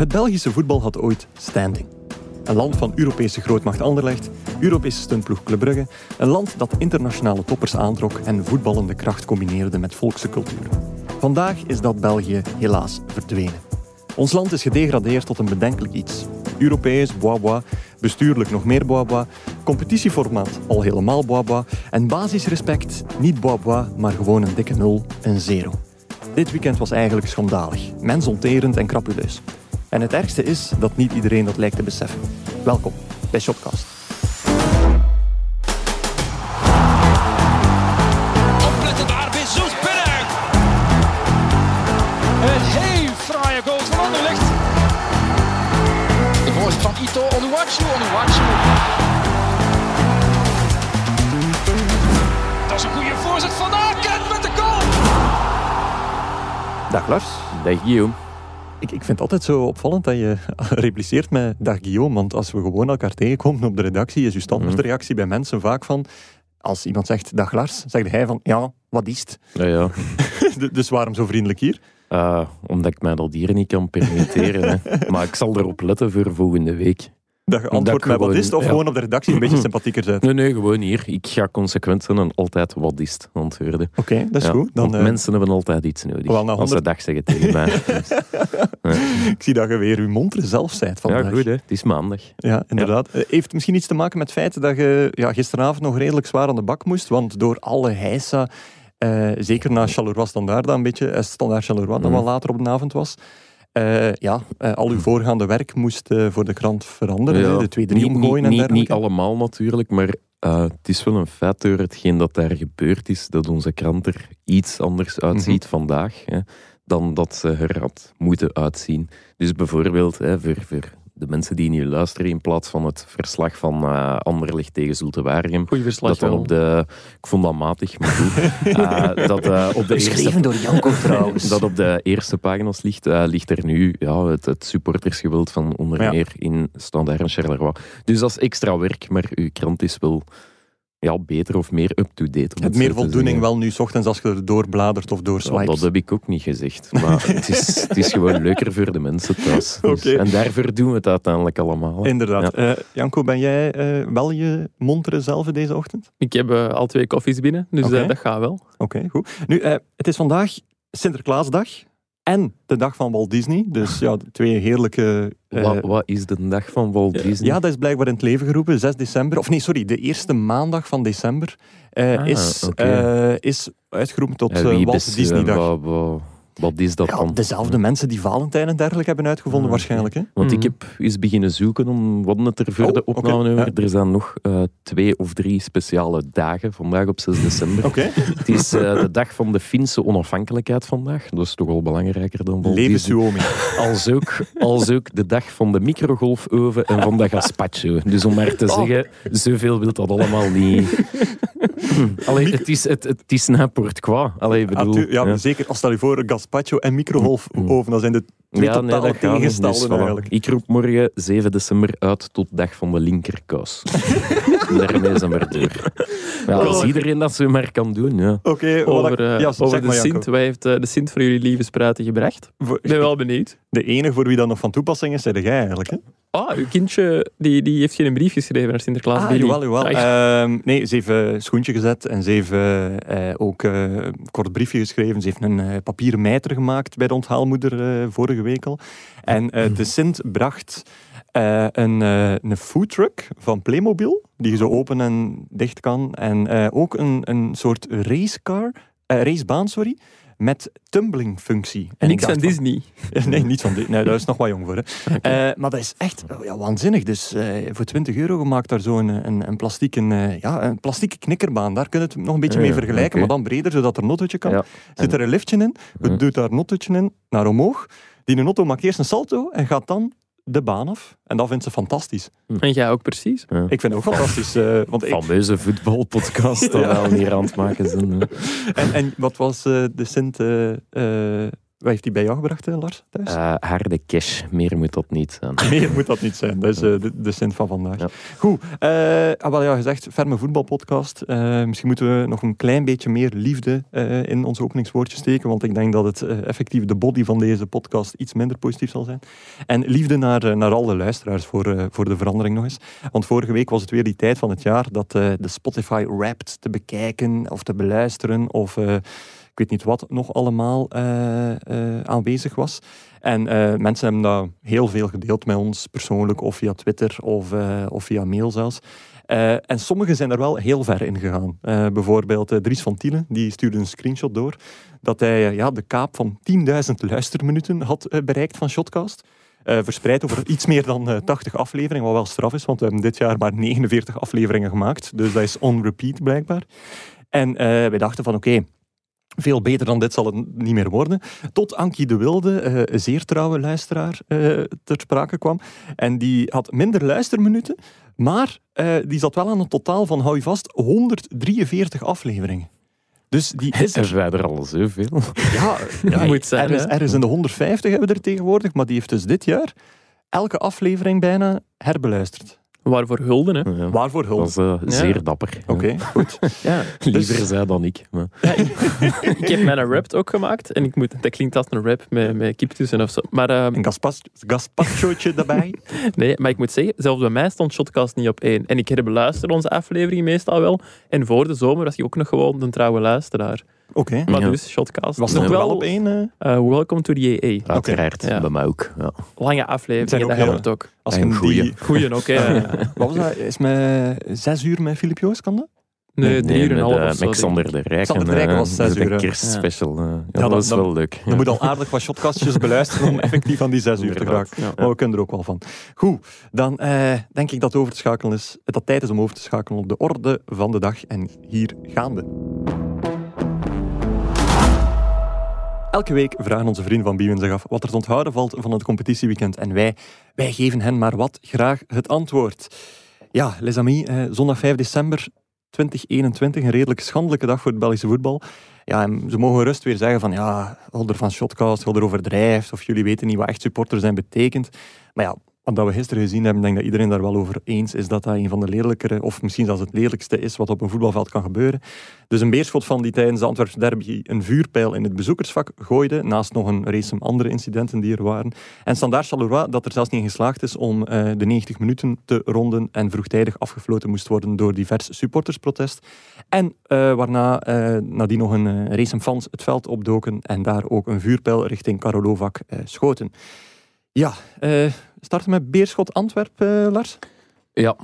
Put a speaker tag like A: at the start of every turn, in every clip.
A: Het Belgische voetbal had ooit standing. Een land van Europese grootmacht Anderlecht, Europese stuntploeg Club Brugge, een land dat internationale toppers aantrok en voetballende kracht combineerde met volkse cultuur. Vandaag is dat België helaas verdwenen. Ons land is gedegradeerd tot een bedenkelijk iets. Europees, bois bois, bestuurlijk nog meer bois bois, competitieformaat al helemaal bois bois en basisrespect niet bois bois, maar gewoon een dikke nul, een zero. Dit weekend was eigenlijk schandalig, mensonterend en crapuleus. En het ergste is dat niet iedereen dat lijkt te beseffen. Welkom bij Shotcast.
B: Opletten daar, Bezos binnen! Een heel fraaie goal van Anderlecht. De voorzet van Ito, Onuwachu, Onuwachu. Dat is een goede voorzet van Aken met de goal.
A: Dag Lars.
C: Dag Guillaume.
A: Ik, ik vind het altijd zo opvallend dat je repliceert met dag Guillaume, want als we gewoon elkaar tegenkomen op de redactie, is uw standaardreactie bij mensen vaak van, als iemand zegt dag Lars, zegt hij van, ja, wat is het?
C: Ja, ja.
A: dus waarom zo vriendelijk hier?
C: Uh, omdat ik mij dat hier niet kan permitteren. Maar ik zal erop letten voor volgende week.
A: Dat je antwoordt
C: ik
A: met wat is of
C: ja.
A: gewoon op de redactie een beetje sympathieker bent.
C: Nee, nee, gewoon hier. Ik ga consequent zijn en altijd wat is antwoorden.
A: Oké, dat is
C: Ja,
A: goed. Dan, eh,
C: mensen hebben altijd iets nodig.
A: Wel, na
C: Als ze
A: 100
C: dag zeggen tegen mij. Dus,
A: ik zie dat je weer uw montere zelf zijt vandaag.
C: ja, goed hè. Het is maandag.
A: Ja, inderdaad. Eh, Heeft misschien iets te maken met het feit dat je ja, gisteravond nog redelijk zwaar aan de bak moest, want door alle heisa, eh, zeker na Charleroi Standaard, dat een beetje, Standaard Charleroi, dat
C: Mhm.
A: wel later op de avond was, eh, ja, eh, al uw voorgaande werk moest eh, voor de krant veranderen, de 2-3
C: niet,
A: omgooien
C: niet,
A: en dergelijke.
C: niet allemaal natuurlijk, maar het is wel een feit door hetgeen dat daar gebeurd is, dat onze krant er iets anders uitziet
A: Mhm.
C: vandaag hè, dan dat ze er had moeten uitzien. Dus bijvoorbeeld, hè, voor, voor de mensen die nu luisteren, in plaats van het verslag van eh Anderlecht tegen Zulte Waregem,
D: Goeie verslag.
C: dat er op de... Ik vond dat matig, maar goed. Eh, dat eh, op de eerste
A: Geschreven door Janko trouwens.
C: dat op de eerste pagina's ligt, eh, ligt er nu ja, het, het supportersgeweld van onder
A: Ja.
C: meer in Standaard en Charleroi. Dus dat is extra werk, maar uw krant is wel ja, beter of meer up-to-date.
A: Het meer voldoening wel nu 's ochtends als je er doorbladert of
C: Ja,
A: doorswipes.
C: dat heb ik ook niet gezegd. Maar het is, het is gewoon leuker voor de mensen thuis. Dus-
A: Oké.
C: En daarvoor doen we het uiteindelijk allemaal. hè.
A: Inderdaad. Eh, Janko, ben jij eh, wel je montere zelf deze ochtend?
D: Ik heb eh, al twee koffies binnen, dus eh, dat gaat wel.
A: Oké, goed. Nu, eh, het is vandaag Sinterklaasdag en de dag van Walt Disney. Dus ja, twee heerlijke... eh,
C: Wat, wat is de dag van Walt Disney?
A: ja, dat is blijkbaar in het leven geroepen, 6 december. Of nee, sorry, de eerste maandag van december eh,
C: Ah,
A: is, eh, is uitgeroepen tot eh, Walt
C: bes-
A: Disney dag.
C: Wat, wat, wat is dat
A: Ja,
C: dan?
A: dezelfde mensen die Valentijn en dergelijke hebben uitgevonden
C: Ah,
A: waarschijnlijk. Hè?
C: Want ik
D: Mhm.
C: heb eens beginnen zoeken om wat het er voor
A: Oh,
C: de opname. Er zijn nog eh, twee of drie speciale dagen, vandaag op 6 december.
A: Oké,
C: Het is eh, de dag van de Finse onafhankelijkheid vandaag. Dat is toch wel belangrijker dan Walt
A: leven
C: Disney.
A: Suomi.
C: Als ook, als ook de dag van de microgolfoven en van de gazpacho. Dus om maar te
A: Oh.
C: zeggen, zoveel wil dat allemaal niet. Allee, het is, het, het is n'importe quoi. Allee, bedoel,
A: ja,
C: ja.
A: zeker. Als stel je voor, gazpacho en microgolfoven, dat zijn de twee
C: Ja,
A: totale
C: Dus
A: eigenlijk.
C: Ik roep morgen 7 december uit tot dag van de linkerkous. En Daarmee zijn we er door. Ja, als
A: Oh.
C: iedereen dat zo maar kan doen, ja.
A: Oké,
D: Over, eh,
A: ja, zeg
D: over de
A: maar.
D: Sint. Wat heeft eh, de Sint voor jullie lieve spruiten gebracht? Ik ben wel benieuwd.
A: De enige voor wie dat nog van toepassing is, zijn jij eigenlijk. Hè?
D: Ah, uw kindje die, die heeft geen brief geschreven naar Sinterklaas.
A: Ah, jawel, jawel. Ehm, nee, ze heeft een schoentje gezet en ze heeft eh, eh, ook eh, een kort briefje geschreven. Ze heeft een eh, papieren mijter gemaakt bij de onthaalmoeder eh, vorige week al. En eh, de Sint bracht eh, een, eh een foodtruck van Playmobil, die je zo open en dicht kan. En eh, ook een, een soort racecar, eh, racebaan, sorry, met tumbling functie. En
D: Niks
A: van-
D: Disney.
A: Nee, niet van dit. Nee, dat is nog wat jong voor. Hè. Eh, maar dat is echt oh ja, waanzinnig. Dus voor 20 euro gemaakt daar zo'n een, een, plastieke, eh, ja, een plastieke knikkerbaan. Daar kun je het nog een beetje mee vergelijken, maar dan breder, zodat er een autootje kan.
C: Ja.
A: Zit er een liftje in, je doet daar een autootje in, naar omhoog. Die een auto maakt eerst een salto en gaat dan de baan af. En dat vindt ze fantastisch.
D: En jij ook precies.
C: Ja.
A: Ik vind het ook fantastisch. eh, want ik,
C: Fameuze voetbalpodcast al hier aan het maken zijn.
A: en, en wat was eh, de Sint... eh, Wat heeft hij bij jou gebracht, eh, Lars? Thuis?
C: Eh, harde cash, meer moet dat niet zijn.
A: Meer moet dat niet zijn. Dat is eh, de, de zin van vandaag.
C: Ja.
A: Goed. eh ah, wel ja, gezegd, ferme voetbalpodcast. Eh, misschien moeten we nog een klein beetje meer liefde eh, in ons openingswoordje steken, want ik denk dat het eh, effectief de body van deze podcast iets minder positief zal zijn. En liefde naar, eh, naar alle luisteraars voor, eh, voor de verandering nog eens. Want vorige week was het weer die tijd van het jaar dat eh, de Spotify Wrapped te bekijken of te beluisteren of... ik weet niet wat nog allemaal eh, eh, aanwezig was. En eh, mensen hebben dat heel veel gedeeld met ons, persoonlijk of via Twitter of, of via mail zelfs. En sommigen zijn er wel heel ver in gegaan. Bijvoorbeeld Dries van Tielen, die stuurde een screenshot door dat hij ja, de kaap van 10.000 luisterminuten had bereikt van Shotcast. Verspreid over iets meer dan eh, 80 afleveringen, wat wel straf is, want we hebben dit jaar maar 49 afleveringen gemaakt. Dus dat is on repeat blijkbaar. En wij dachten van oké, veel beter dan dit zal het niet meer worden. Tot Ankie de Wilde, eh, een zeer trouwe luisteraar, eh, ter sprake kwam. En die had minder luisterminuten, maar eh, die zat wel aan een totaal van, hou je vast, 143 afleveringen. Dus die is er.
C: Er al zoveel?
A: Ja, ja
D: Moet zijn, hè?
A: ergens in de 150 hebben we er tegenwoordig, maar die heeft dus dit jaar elke aflevering bijna herbeluisterd.
D: Waarvoor hulde, hè?
C: Ja,
A: Waarvoor
C: dat
A: hulp?
C: was eh,
D: Ja.
C: zeer dapper.
A: Oké, goed.
D: Ja.
C: Liever
A: Dus-
C: zij dan ik. Maar.
D: Ja, ik, ik heb mijn rap ook gemaakt. En ik moet, dat klinkt als een rap met, met kip tussen of zo. Maar, ehm,
A: Een gazpachootje daarbij.
D: nee, maar ik moet zeggen, zelfs bij mij stond Shotcast niet op één. En ik herbeluister onze afleveringen meestal wel. En voor de zomer was hij ook nog gewoon een trouwe luisteraar.
A: Oké.
D: Maar
C: Ja.
D: dus, Shotcast.
A: Was
D: nog
A: wel op één? eh?
D: eh, welcome to the EE.
C: Uiteraard,
D: Ja.
C: bij mij ook. Ja.
D: Lange
A: Het ook,
D: dat helpt ook.
A: Als
C: En
A: je
C: goeie.
D: Goeie ook, hè.
A: Eh, wat was dat? Is met zes uur met Filip Joos, kan dat?
D: Nee, drie uur en een
C: met,
D: half
C: eh,
D: of zo,
C: met de Rijk.
A: Xander de Rijk was zes
C: de
A: uur,
C: kerstspecial. ja, dat is wel leuk.
A: Je moet al aardig wat shotcastjes beluisteren om effectief aan die zes uur te.
D: Ja.
A: Maar we kunnen er ook wel van. Goed, dan eh, denk ik dat over te schakelen is. Dat tijd is om over te schakelen op de orde van de dag. En hier gaan Elke week vragen onze vrienden van Biewen zich af wat er te onthouden valt van het competitieweekend. En wij, wij geven hen maar wat graag het antwoord. Ja, les amis, eh, zondag 5 december 2021, een redelijk schandelijke dag voor het Belgische voetbal. Ja, en ze mogen rust weer zeggen van ja, Holder van Shotcast, Holder overdrijft, of jullie weten niet wat echt supporter zijn betekent. Maar ja, wat we gisteren gezien hebben, denk ik dat iedereen daar wel over eens is dat dat een van de lelijkere, of misschien zelfs het lelijkste is wat op een voetbalveld kan gebeuren. Dus een beerschot van die tijdens de Antwerpse derby een vuurpijl in het bezoekersvak gooide, naast nog een race andere incidenten die er waren. En Standaard Charleroi dat er zelfs niet geslaagd is om eh, de 90 minuten te ronden en vroegtijdig afgefloten moest worden door divers supportersprotest. En eh, waarna eh, nadien nog een race fans het veld opdoken en daar ook een vuurpijl richting Karolovak eh, schoten. Ja, starten met Beerschot Antwerp, eh, Lars?
C: Ja.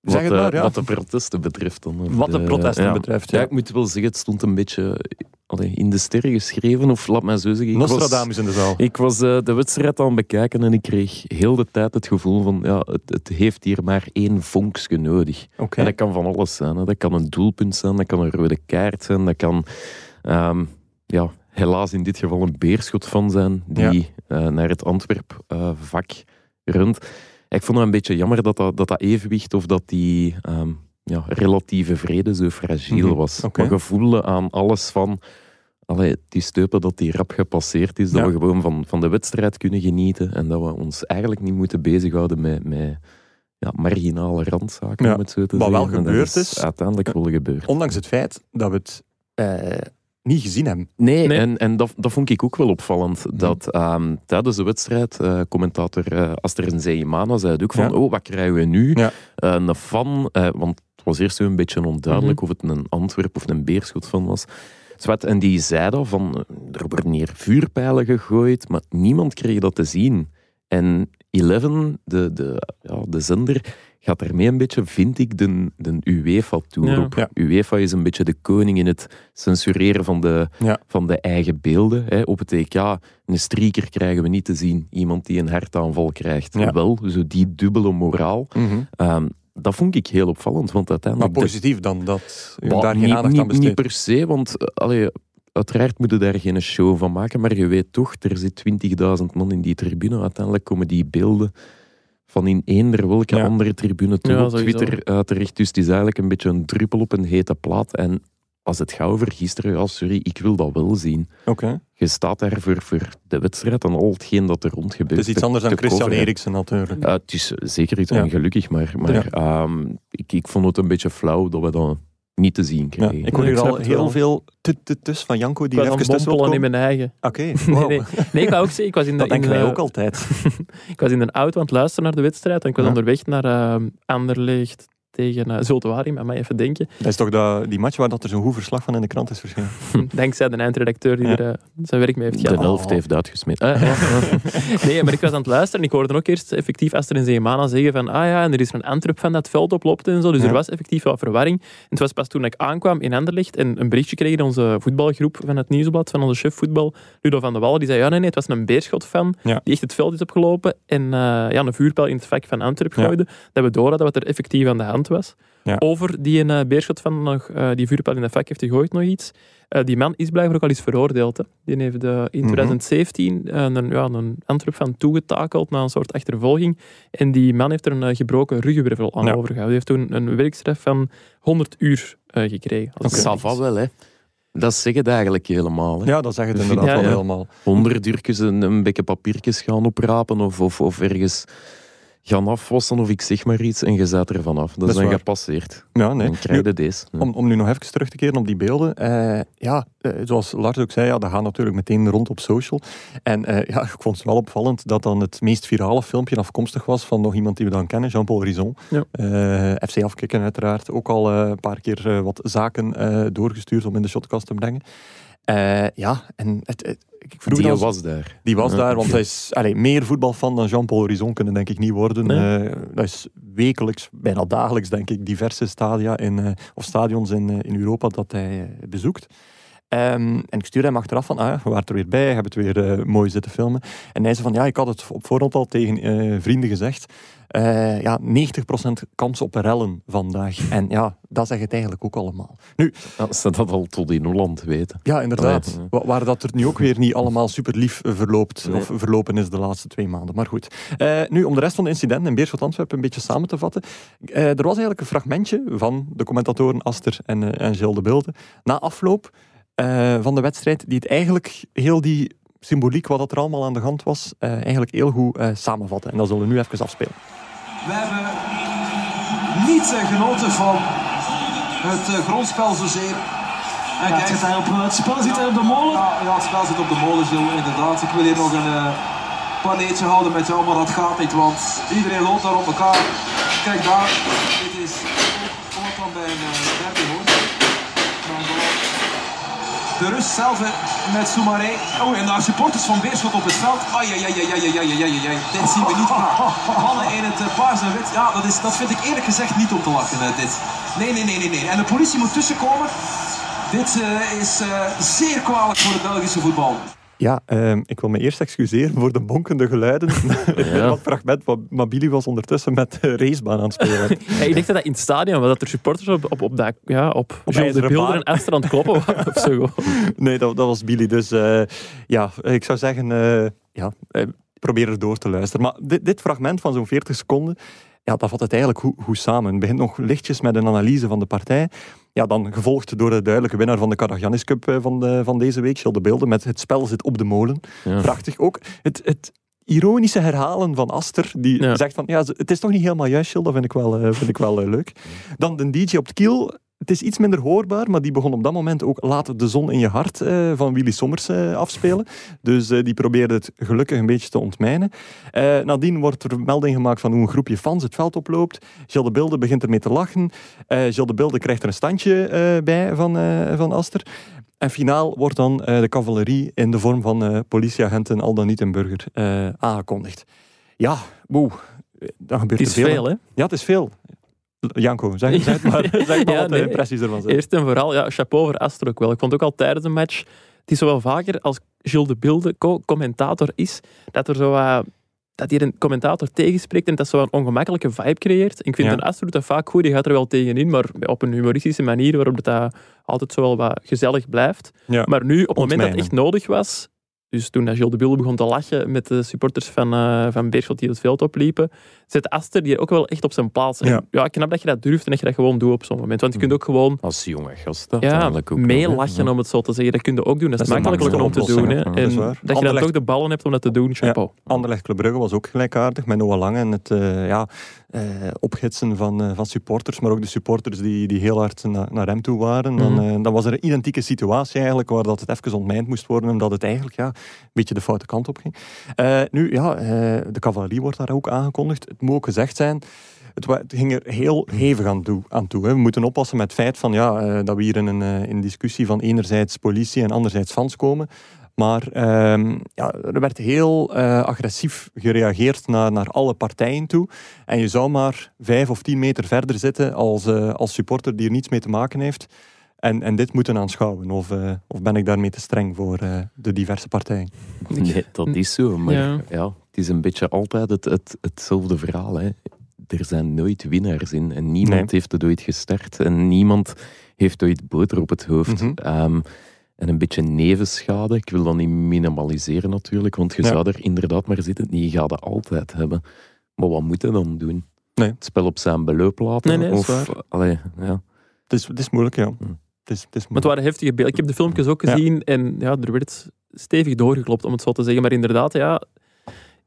A: Zeg
C: Wat,
A: het
C: eh,
A: maar, ja.
C: wat de protesten betreft. Dan,
A: Wat de protesten
C: ja.
A: betreft,
C: Ja.
A: ja.
C: ik moet wel zeggen, het stond een beetje allee, in de sterren geschreven, of laat mij zo zeggen.
A: Nostradamus in de zaal.
C: Ik was eh, de wedstrijd aan het bekijken en ik kreeg heel de tijd het gevoel van ja, het, het heeft hier maar één vonkje nodig.
A: Oké.
C: En dat kan van alles zijn. Hè. Dat kan een doelpunt zijn, dat kan een rode kaart zijn, dat kan ehm, ja, helaas in dit geval een beerschot van zijn die eh, naar het Antwerp-vak Ik vond het een beetje jammer dat dat, dat, dat evenwicht of dat die ehm, ja, relatieve vrede zo fragiel
A: Mhm,
C: was.
A: oké.
C: Maar aan alles van allee, die steupen dat die rap gepasseerd is, dat
A: Ja.
C: we gewoon van, van de wedstrijd kunnen genieten en dat we ons eigenlijk niet moeten bezighouden met, met ja, marginale randzaken,
A: Ja,
C: om het zo te
A: wat wel.
C: En
A: gebeurd is-
C: Uiteindelijk wel gebeurd.
A: Ondanks het feit dat we het eh, niet gezien hebben.
C: Nee,
D: Nee.
C: en, en dat, dat vond ik ook wel opvallend. Dat ehm, tijdens de wedstrijd, eh, commentator uh, Aster Zeimana zei het ook van,
A: Ja.
C: oh, wat krijgen we nu?
A: Ja.
C: Eh, een fan, eh, want het was eerst zo een beetje onduidelijk
D: Mhm.
C: of het een Antwerp of een Beerschot van was. Zwart, en die zei dat van, er worden hier vuurpijlen gegooid, maar niemand kreeg dat te zien. En Eleven, de, de, ja, de zender, gaat daarmee een beetje, vind ik, de, de UEFA-tour
D: Ja.
C: op.
A: Ja.
C: UEFA is een beetje de koning in het censureren van de,
A: Ja.
C: van de eigen beelden. Hè. Op het EK, een strieker krijgen we niet te zien. Iemand die een hartaanval krijgt.
A: Ja.
C: Wel, zo die dubbele moraal. Ehm, dat vond ik heel opvallend, want
A: Maar
C: uiteindelijk... de-
A: positief dan, dat daar geen aandacht
C: niet,
A: aan besteedt.
C: Niet per se, want eh, allee, uiteraard moeten daar geen show van maken, maar je weet toch, er zit 20.000 man in die tribune. Uiteindelijk komen die beelden van in eender welke
A: Ja.
C: andere tribune toe
D: Ja,
C: op. Twitter terecht. Dus het is eigenlijk een beetje een druppel op een hete plaat. En als het gaat over gisteren, ja, sorry, ik wil dat wel zien.
A: Oké.
C: je staat daar voor, voor de wedstrijd en al hetgeen dat er rond gebeurt.
A: Het is iets
C: te-
A: anders dan Christian. Eriksen natuurlijk.
C: Ja, het is zeker iets
A: Ja.
C: ongelukkig, maar, maar ehm, ik, ik vond het een beetje flauw dat we dat niet te zien
A: Ja, ik hoor hier al heel veel tut-tut-tus van Janko die even tussen wil
D: in mijn eigen.
A: Oké,
D: Nee, ik wou ook zeggen, ik was in de,
A: dat denken wij ook altijd.
D: Ik was in een auto aan het luisteren naar de wedstrijd en ik was onderweg naar uh, Anderlecht tegen uh, Zulte Waregem. Maar even denken.
A: Dat is toch dat, die match waar dat er zo'n goed verslag van in de krant is verschenen.
D: Dankzij de eindredacteur die
A: Ja.
D: er uh, zijn werk mee heeft
C: De
D: gehad.
C: helft heeft uitgesmeten. Ah, ah, ah.
D: Nee, maar ik was aan het luisteren en ik hoorde ook eerst effectief Esther en Zeemana zeggen van ah ja, en er is een Antwerp van dat veld oploopt en zo. Dus
A: Ja.
D: er was effectief wat verwarring. En het was pas toen ik aankwam in Anderlecht en een berichtje kreeg in onze voetbalgroep van het Nieuwsblad, van onze chef voetbal, Ludo van de Wallen, die zei ja nee, nee, het was een Beerschot-fan
A: Ja.
D: die echt het veld is opgelopen en eh, ja, een vuurpijl in het vak van Antwerp
A: Ja.
D: gooide. Dat we door hadden wat er effectief aan de hand was.
A: Ja.
D: Over die een uh, Beerschot-fan nog eh, die vuurpijl in het vak heeft gegooid nog iets. Uh, die man is blijkbaar ook al eens veroordeeld. Hè. Die heeft uh, in
A: Mhm.
D: 2017 uh, een, ja, een Antwerp van toegetakeld na een soort achtervolging. En die man heeft er een uh, gebroken ruggenwervel aan
A: Ja.
D: overgehouden. Die heeft toen een werkstraf van 100 uur uh, gekregen.
C: Ça va wel, hè. Dat zeggen het eigenlijk helemaal. Hè.
A: Ja, dat zeggen het inderdaad
D: ja,
A: wel
D: ja.
A: helemaal.
C: Honderd uurtjes een, een beetje papiertjes gaan oprapen of, of, of ergens gaan afwassen of ik zeg maar iets en je zet er vanaf. Dat,
A: Dat is
C: dan gepasseerd.
A: Ja, nee.
C: Dan krijg je deze. Ja.
A: Om, om nu nog even terug te keren op die beelden. eh, ja, eh, zoals Lars ook zei, ja, dat gaat natuurlijk meteen rond op social. En eh, ja, ik vond het wel opvallend dat dan het meest virale filmpje afkomstig was van nog iemand die we dan kennen, Jean-Paul Rison.
D: Ja.
A: FC Afkikken uiteraard. Ook al een paar keer wat zaken doorgestuurd om in de shotcast te brengen. Ja, en het, het- ik
C: Die was daar.
A: die was
C: Ja.
A: daar, want hij is allee, meer voetbalfan dan Jean-Paul Rison kunnen denk ik niet worden.
D: Nee.
A: Eh, dat is wekelijks, bijna dagelijks denk ik, diverse stadia in, eh, of stadions in, eh, in Europa dat hij bezoekt. Ehm, en ik stuurde hem achteraf van, ah, we waren er weer bij, hebben het weer eh, mooi zitten filmen. En hij zei van, ja, ik had het op voorhand al tegen eh, vrienden gezegd. Eh, ja, 90% kans op rellen vandaag. En ja, dat zegt het eigenlijk ook allemaal. Nu,
C: Als ze dat al tot in Holland weten.
A: ja, inderdaad. Wa- Waar dat er nu ook weer niet allemaal super lief verloopt
C: Nee.
A: of verlopen is de laatste twee maanden. Maar goed. Nu, om de rest van de incidenten in Beerschot Antwerpen een beetje samen te vatten. Er was eigenlijk een fragmentje van de commentatoren Aster en, en Gilles de Bilde na afloop eh, van de wedstrijd, die het eigenlijk heel die symboliek, wat dat er allemaal aan de hand was, eh, eigenlijk heel goed eh, samenvatten. En dat zullen we nu even afspelen.
E: We hebben niet genoten van het grondspel zozeer. En
F: Ja, het,
E: kijk,
F: zit daar op, het spel zit daar op de molen.
E: ja, ja, het spel zit op de molen, Gilles, inderdaad. Ik wil hier nog een eh paneeltje houden met jou, maar dat gaat niet, want iedereen loopt daar op elkaar. Kijk daar, dit is ook van bij een uh, derby hoor. De rust zelf met Soumaré. Oh, en daar supporters van Beerschot op het veld. Ai, ai, ai, ai, ai, ai, ai, Dit zien we niet Hannen Mannen in het eh, paars en wit. Ja, dat, is, dat vind ik eerlijk gezegd niet om te lachen, eh, dit. Nee, nee, nee, nee, nee. En de politie moet tussenkomen. Dit eh, is zeer kwalijk voor het Belgische voetbal.
A: Ja, ehm, ik wil me eerst excuseren voor de bonkende geluiden.
C: Ja.
A: Wat fragment, maar Billy was ondertussen met de racebaan aan het spelen.
D: Ja, ik dacht dat dat in het stadion was, dat er supporters op, op, op, dat, ja, op, de Beelden en Esther aan het kloppen waren of zo.
A: Nee, dat, dat was Billy. Dus eh, ja, ik zou zeggen, eh, ja, eh, probeer er door te luisteren. Maar dit, dit fragment van zo'n 40 seconden, ja, dat vat het eigenlijk goed, goed samen. Het begint nog lichtjes met een analyse van de partij. Ja, dan gevolgd door de duidelijke winnaar van de Karagiannis Cup eh, van, de, van deze week, Gilles de Beelden, met het spel zit op de molen.
C: Ja.
A: Prachtig. Ook het, het ironische herhalen van Aster, die
D: Ja.
A: zegt van, ja, het is toch niet helemaal juist, Gilles, dat vind ik wel, eh, vind ik wel eh, leuk. Dan de DJ op het kiel. Het is iets minder hoorbaar, maar die begon op dat moment ook Laat de zon in je hart eh, van Willy Sommers eh, afspelen. Dus eh, die probeerde het gelukkig een beetje te ontmijnen. Nadien wordt er melding gemaakt van hoe een groepje fans het veld oploopt. Gilles de Bilde begint ermee te lachen. Gilles de Bilde krijgt er een standje bij van, van Aster. En finaal wordt dan de cavalerie in de vorm van politieagenten, al dan niet een burger, aangekondigd. Ja, boe. Dan gebeurt
D: Het is
A: er veel.
D: veel, hè?
A: Ja, het is veel. Janko, zeg, maar, zeg maar
D: Ja,
A: wat de
D: nee.
A: impressies ervan zijn.
D: Eerst en vooral, ja, chapeau voor Astor ook wel. Ik vond ook al tijdens een match, het is zo wel vaker als Gilles de Bilde co- commentator is, dat er zo dat hij een commentator tegenspreekt en dat zo een ongemakkelijke vibe creëert. Ik vind
A: Ja.
D: een Astor doet dat vaak goed, die gaat er wel tegenin, maar op een humoristische manier, waarop dat, altijd zo wel wat gezellig blijft.
A: Ja.
D: Maar nu, op het moment dat het echt nodig was, Dus toen Gilles de Bilde begon te lachen met de supporters van, eh van Beerschot die het veld opliepen, zet Aster die ook wel echt op zijn plaats. En
A: Ja.
D: ja, knap dat je dat durft en dat je dat gewoon doet op zo'n moment. Want je kunt ook gewoon
C: Als jonge gast. dat
D: ja,
C: eigenlijk ook
D: meelachen, om het zo te zeggen. Dat kun je ook doen. Dat is
A: Dat is de
D: makkelijker om te doen. Hè. En dat, je dan
A: Anderlecht-
D: toch de ballen hebt om dat te doen, chapeau.
A: Anderlecht Club Brugge was ook gelijkaardig met Noah Lang en het eh, ja, eh, opgitsen van, eh, van supporters, maar ook de supporters die, die heel hard na- naar hem toe waren. Dan,
D: Mhm.
A: eh, dan was er een identieke situatie eigenlijk waar dat het even ontmijnd moest worden omdat het eigenlijk ja, een beetje de foute kant op ging. Eh, nu, ja, eh, de cavalerie wordt daar ook aangekondigd. Het moet gezegd zijn, het, ging er heel hevig aan toe. Aan toe hè. We moeten oppassen met het feit van, ja, eh, dat we hier in een, eh, in discussie van enerzijds politie en anderzijds fans komen. Maar ehm, ja, er werd heel eh, agressief gereageerd naar, naar alle partijen toe. En je zou maar vijf of tien meter verder zitten als, als supporter die er niets mee te maken heeft. En, en dit moeten aanschouwen. Of, eh, of ben ik daarmee te streng voor eh, de diverse partijen?
C: Nee, dat is zo. Maar
D: Ja.
C: ja. het is een beetje altijd het, het, hetzelfde verhaal. Hè. Er zijn nooit winnaars in. En niemand
A: Nee.
C: heeft het ooit gestart. En niemand heeft ooit boter op het hoofd.
A: Mhm.
C: Ehm, en een beetje nevenschade. Ik wil dat niet minimaliseren natuurlijk. Want je
A: Ja.
C: zou er inderdaad maar zitten. Die gaat het altijd hebben. Maar wat moet je dan doen?
A: Nee.
C: Het spel op zijn beloop laten?
D: Nee, nee,
C: of, allee, ja.
A: Het is, het is moeilijk, ja.
C: Hm.
A: Het is, het is
D: Maar het waren heftige beelden. Ik heb de filmpjes ook
A: Ja.
D: gezien en ja, er werd stevig doorgeklopt, om het zo te zeggen. Maar inderdaad, ja,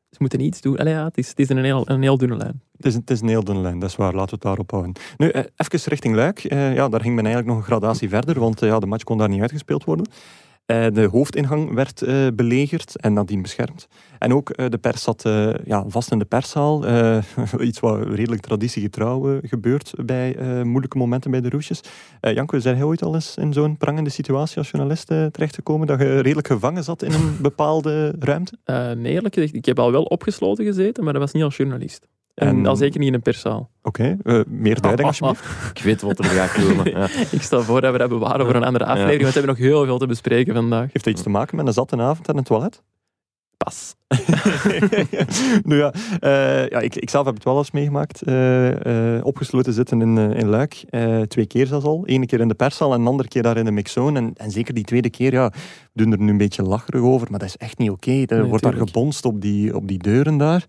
D: ze moeten iets doen. Allee, ja, het is, het is een, heel, een heel dunne lijn.
A: Het is, het is een heel dunne lijn, dat is waar. Laten we het daarop houden. Nu, eh, even richting Luik. Eh, ja, daar ging men eigenlijk nog een gradatie verder, want eh, ja, de match kon daar niet uitgespeeld worden. Eh, de hoofdingang werd eh, belegerd en nadien beschermd. En ook eh, de pers zat ja, vast in de perszaal. Iets wat redelijk traditiegetrouw gebeurt bij moeilijke momenten bij de roesjes. Janko, zijn jij ooit al eens in zo'n prangende situatie als journalist terechtgekomen? Dat je redelijk gevangen zat in een bepaalde ruimte?
D: Nee, eerlijk gezegd, ik heb al wel opgesloten gezeten, maar dat was niet als journalist. En,
A: En-
D: al zeker niet in een perszaal.
A: Oké, eh, meer duiding alsjeblieft.
C: Ik weet wat er gaat komen. Ja.
D: ik stel voor dat we dat bewaren voor een andere aflevering, want we hebben nog heel veel te bespreken vandaag.
A: Heeft dat iets te maken met een zatte avond en een toilet?
D: Pas.
A: nu ja, eh, ja ik, ik zelf heb het wel eens meegemaakt. eh, eh, opgesloten zitten in, in Luik. eh, twee keer zelfs al. Eén keer in de perszaal en een andere keer daar in de mixzone. En, en zeker die tweede keer, ja, we doen er nu een beetje lacherig over, maar dat is echt niet oké. Er
D: Nee,
A: wordt daar gebonst op die, op die deuren daar.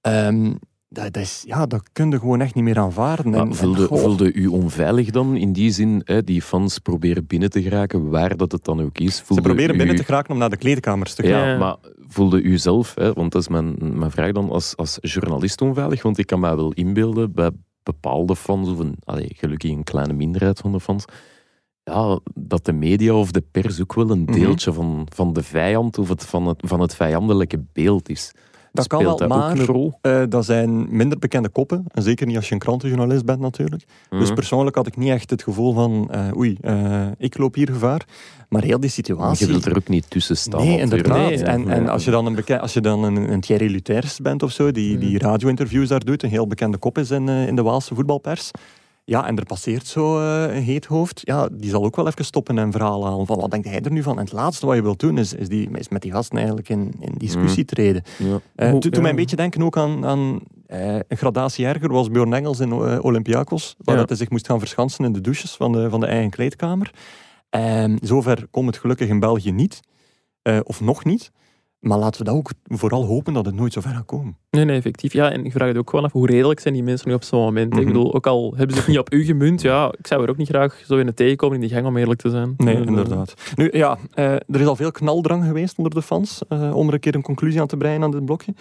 A: Ehm, dat, dat, is, ja, dat kun je gewoon echt niet meer aanvaarden. En-
C: voelde, voelde u onveilig dan in die zin? Hè, die fans proberen binnen te geraken, waar dat het dan ook is.
A: Ze proberen
C: u-
A: binnen te geraken om naar de kleedkamers te gaan.
D: Ja,
C: maar voelde u zelf, hè, want dat is mijn, mijn vraag dan, als, als journalist onveilig? Want ik kan mij wel inbeelden bij bepaalde fans, of een, allee, gelukkig een kleine minderheid van de fans, ja, dat de media of de pers ook wel een
A: Mhm.
C: deeltje van, van de vijand of het, van, het, van het vijandelijke beeld is.
A: Dat kan wel,
C: dat
A: maar eh, dat zijn minder bekende koppen. En zeker niet als je een krantenjournalist bent natuurlijk. Dus
C: Mhm.
A: persoonlijk had ik niet echt het gevoel van, eh, oei, eh, ik loop hier gevaar. Maar heel die situatie...
C: je wilt er ook niet tussen staan.
A: Nee, inderdaad.
D: Nee,
A: en, als je dan een, als je dan een, een Thierry Luters bent of zo, die, die radio-interviews daar doet, een heel bekende kop is in, in de Waalse voetbalpers. Ja, en er passeert zo eh, een heet hoofd. Ja, die zal ook wel even stoppen en verhaal halen. Van wat denkt hij er nu van? En het laatste wat je wilt doen, is, is, die, is met die gasten eigenlijk in, in discussie treden.
C: Ja.
A: Eh,
D: Hoe-
A: toen,
D: ja.
A: mij een beetje denken ook aan, aan eh, een gradatie erger was Björn Engels in eh, Olympiakos, waar
D: Ja.
A: dat hij zich moest gaan verschansen in de douches van de, van de eigen kleedkamer. En zover komt het gelukkig in België niet, Eh, of nog niet. Maar laten we dat ook vooral hopen dat het nooit zo ver gaat komen.
D: Nee, nee, effectief. Ja, en ik vraag het ook gewoon af, hoe redelijk zijn die mensen nu op zo'n moment?
A: Mhm.
D: Ik bedoel, ook al hebben ze het niet op u gemunt, ja, ik zou er ook niet graag zo in het tegenkomen in die gang, om eerlijk te zijn.
A: Nee,
D: eh,
A: inderdaad. Nu ja, eh, er is al veel knaldrang geweest onder de fans eh, om er een keer een conclusie aan te breien aan dit blokje.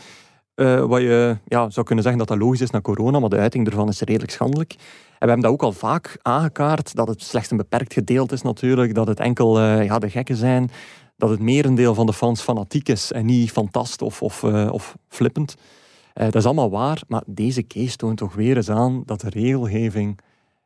A: Wat je ja, zou kunnen zeggen dat dat logisch is na corona, maar de uiting ervan is redelijk schandelijk. En we hebben dat ook al vaak aangekaart, dat het slechts een beperkt gedeelte is natuurlijk, dat het enkel ja, de gekken zijn, dat het merendeel van de fans fanatiek is en niet fantast of, of, eh, of flippend. Eh, dat is allemaal waar, maar deze case toont toch weer eens aan dat de regelgeving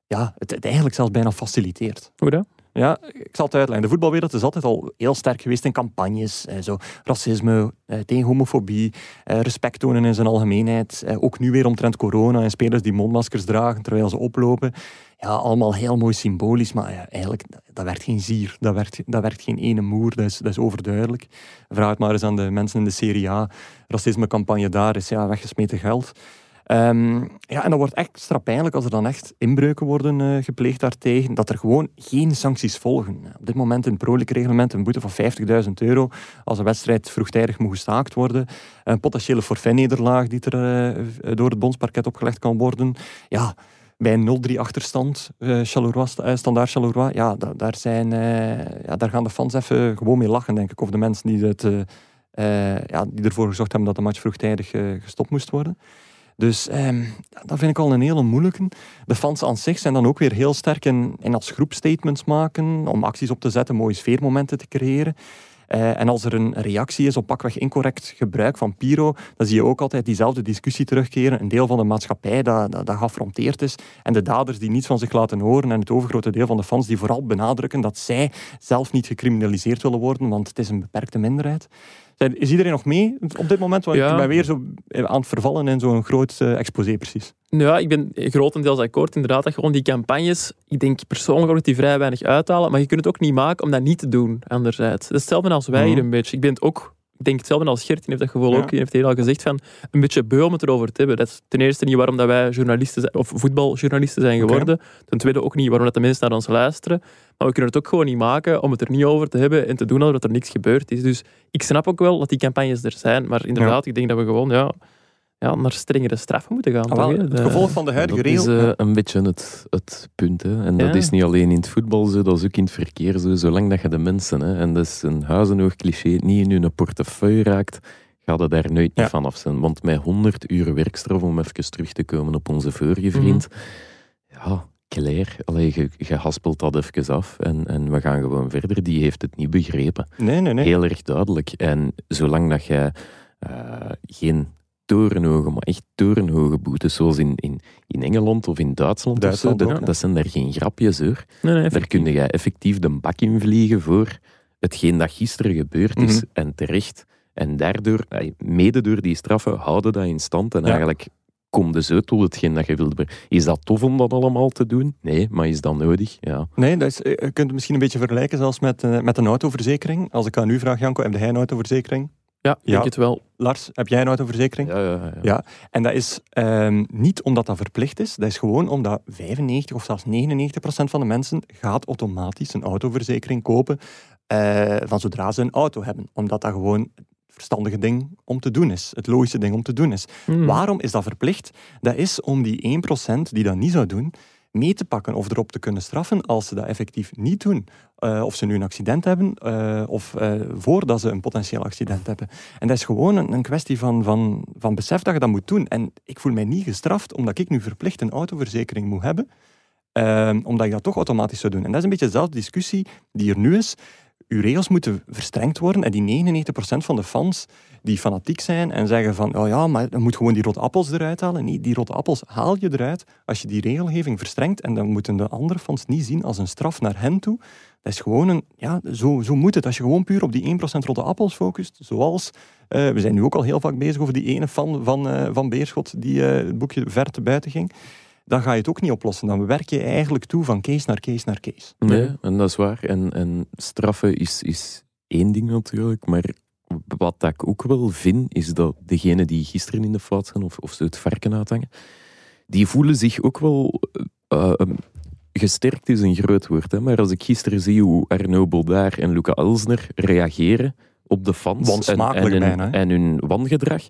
A: ja, het, het eigenlijk zelfs bijna faciliteert.
D: Hoe dat?
A: Ja, ik zal het uitleggen. De voetbalwereld is altijd al heel sterk geweest in campagnes. Eh, zo racisme, eh, tegen homofobie, eh, respect tonen in zijn algemeenheid. Eh, ook nu weer omtrent corona en spelers die mondmaskers dragen terwijl ze oplopen. Ja, allemaal heel mooi symbolisch, maar ja, eigenlijk, dat- werkt geen zier. Dat werkt, dat werkt geen ene moer, dat is, dat is overduidelijk. Vraag het maar eens aan de mensen in de Serie A. Racismecampagne daar is ja, weggesmeten geld. Ehm, ja, en dat wordt extra pijnlijk als er dan echt inbreuken worden uh, gepleegd daartegen, dat er gewoon geen sancties volgen. Op dit moment in het reglement een boete van 50.000 euro als een wedstrijd vroegtijdig moet gestaakt worden. Een potentiële forfaitnederlaag die er uh, door het bondsparket opgelegd kan worden. Ja, bij een 0-3 achterstand, uh, standaard Charleroi, ja, daar, daar, zijn, ja, daar gaan de fans even gewoon mee lachen, denk ik. Of de mensen die, het, ja, die ervoor gezorgd hebben dat de match vroegtijdig gestopt moest worden. Dus eh, dat vind ik al een hele moeilijke. De fans aan zich zijn dan ook weer heel sterk in, in als groep statements maken, om acties op te zetten, mooie sfeermomenten te creëren. Uh, en als er een reactie is op pakweg incorrect gebruik van Piro, dan zie je ook altijd diezelfde discussie terugkeren. Een deel van de maatschappij dat, dat, dat is en de daders die niets van zich laten horen en het overgrote deel van de fans die vooral benadrukken dat zij zelf niet gecriminaliseerd willen worden, want het is een beperkte minderheid. Is iedereen nog mee op dit moment? Want ja. ik ben weer zo aan het vervallen in zo'n groot uh, exposé precies.
D: Ja, ik ben grotendeels akkoord inderdaad dat gewoon die campagnes, ik denk persoonlijk ook dat die vrij weinig uithalen, maar je kunt het ook niet maken om dat niet te doen, anderzijds. Dat is hetzelfde als wij hier mhm. een beetje. Ik ben het ook denk hetzelfde als Gert, die heeft dat gevoel ook, die heeft heel al gezegd, van een beetje beu om het erover te hebben. Dat is ten eerste niet waarom dat wij journalisten zijn, of voetbaljournalisten zijn geworden. Ten tweede ook niet waarom dat de mensen naar ons luisteren. Maar we kunnen het ook gewoon niet maken om het er niet over te hebben en te doen alsof er niks gebeurd is. Dus ik snap ook wel dat die campagnes er zijn, maar inderdaad, ik denk dat we gewoon... Ja, ja, naar strengere straffen moeten gaan.
A: Ah, het gevolg van de huidige regel...
C: Dat is uh, een beetje het, het punt. Hè. En dat is niet alleen in het voetbal zo, dat is ook in het verkeer zo. Zolang dat je de mensen, hè, en dat is een huizenhoog cliché, niet in hun portefeuille raakt, gaat het daar nooit ja. van af zijn. Want met 100 uur werkstraf, om even terug te komen op onze vorige vriend, mm. ja, Claire, allee, je, je haspelt dat even af en, en we gaan gewoon verder. Die heeft het niet begrepen.
A: Nee, nee, nee.
C: Heel erg duidelijk. En zolang dat jij uh, geen torenhoge, maar echt torenhoge boetes, zoals in, in, in Engeland of in Duitsland. Duitsland of zo. Dat, dat, zijn daar geen grapjes hoor. Nee, nee, daar kun je effectief de bak in vliegen voor hetgeen dat gisteren gebeurd is mhm. en terecht. En daardoor, mede door die straffen, houden dat in stand en eigenlijk kom je zo tot hetgeen dat je wilt. Is dat tof om dat allemaal te doen? Nee, maar is dat nodig? Ja.
A: Nee, dat is, eh, je kunt het misschien een beetje vergelijken zelfs met, uh, met een autoverzekering. Als ik aan u vraag, Janko, heb jij een autoverzekering?
D: Ja, ik denk het wel.
A: Lars, heb jij een autoverzekering?
C: Ja, ja, ja.
A: ja. En dat is um, niet omdat dat verplicht is, dat is gewoon omdat 95 of zelfs 99 procent van de mensen gaat automatisch een autoverzekering kopen uh, van zodra ze een auto hebben. Omdat dat gewoon het verstandige ding om te doen is. Het logische ding om te doen is. Hmm. Waarom is dat verplicht? Dat is om die 1 procent die dat niet zou doen, mee te pakken of erop te kunnen straffen als ze dat effectief niet doen. Uh, of ze nu een accident hebben uh, of uh, voordat ze een potentieel accident hebben. En dat is gewoon een, kwestie van, van, van besef dat je dat moet doen. En ik voel mij niet gestraft omdat ik nu verplicht een autoverzekering moet hebben. omdat ik dat toch automatisch zou doen. En dat is een beetje dezelfde discussie die er nu is uw regels moeten verstrengd worden. En die 99% van de fans die fanatiek zijn en zeggen van oh ja, maar dan moet gewoon die rotte appels eruit halen. Nee, die rotte appels haal je eruit als je die regelgeving verstrengt. En dan moeten de andere fans niet zien als een straf naar hen toe. Dat is gewoon een, ja, zo, zo moet het. Als je gewoon puur op die 1% rotte appels focust, zoals, uh, we zijn nu ook al heel vaak bezig over die ene fan van, uh, van Beerschot die uh, het boekje ver te buiten ging dan ga je het ook niet oplossen. Dan werk je eigenlijk toe van case naar case naar case.
C: Nee, en dat is waar. En, en straffen is, is één ding natuurlijk, maar wat ik ook wel vind, is dat degenen die gisteren in de fout zijn of, of ze het varken uithangen, die voelen zich ook wel... Uh, gesterkt is een groot woord, hè, maar als ik gisteren zie hoe Arno Baudard en Luca Elsner reageren op de fans en, en, hun, en hun wangedrag,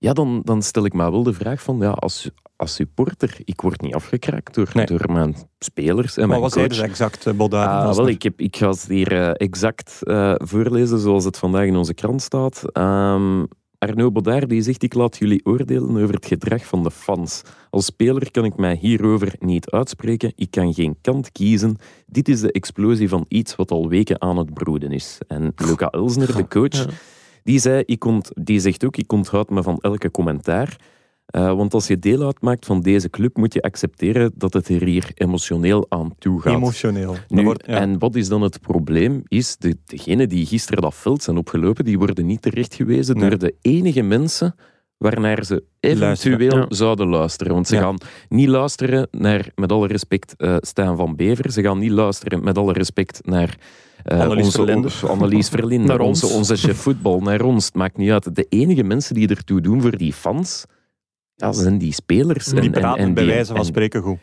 C: ja, dan, dan stel ik me wel de vraag van, ja, als, als supporter, ik word niet afgekraakt door, door mijn spelers en
A: maar
C: mijn
A: wat coach. exact, uh,
C: ah, wel, ik, heb, ik ga het hier uh, exact uh, voorlezen zoals het vandaag in onze krant staat. Um, Arno Baudard die zegt, ik laat jullie oordelen over het gedrag van de fans. Als speler kan ik mij hierover niet uitspreken. Ik kan geen kant kiezen. Dit is de explosie van iets wat al weken aan het broeden is. En Luca Elsner, de coach, die, zei, ik ont, die zegt ook, ik onthoud me van elke commentaar. Uh, want als je deel uitmaakt van deze club, moet je accepteren dat het er hier emotioneel aan toe gaat.
A: Emotioneel.
C: Nu, wordt, En wat is dan het probleem? Is de, degenen die gisteren dat veld zijn opgelopen, die worden niet terechtgewezen nee. door de enige mensen waarnaar ze eventueel zouden luisteren. Want ze gaan niet luisteren naar, met alle respect, uh, Stijn van Bever. Ze gaan niet luisteren, met alle respect, naar...
A: Uh, Annelies onze,
C: Verlinde. Annelies Verlinde, naar onze, onze chef voetbal, naar ons. Het maakt niet uit. De enige mensen die ertoe doen voor die fans ja, zijn die spelers.
A: Die
C: en,
A: praten
C: en, en
A: bij
C: die-
A: wijze van
C: en
A: spreken goed.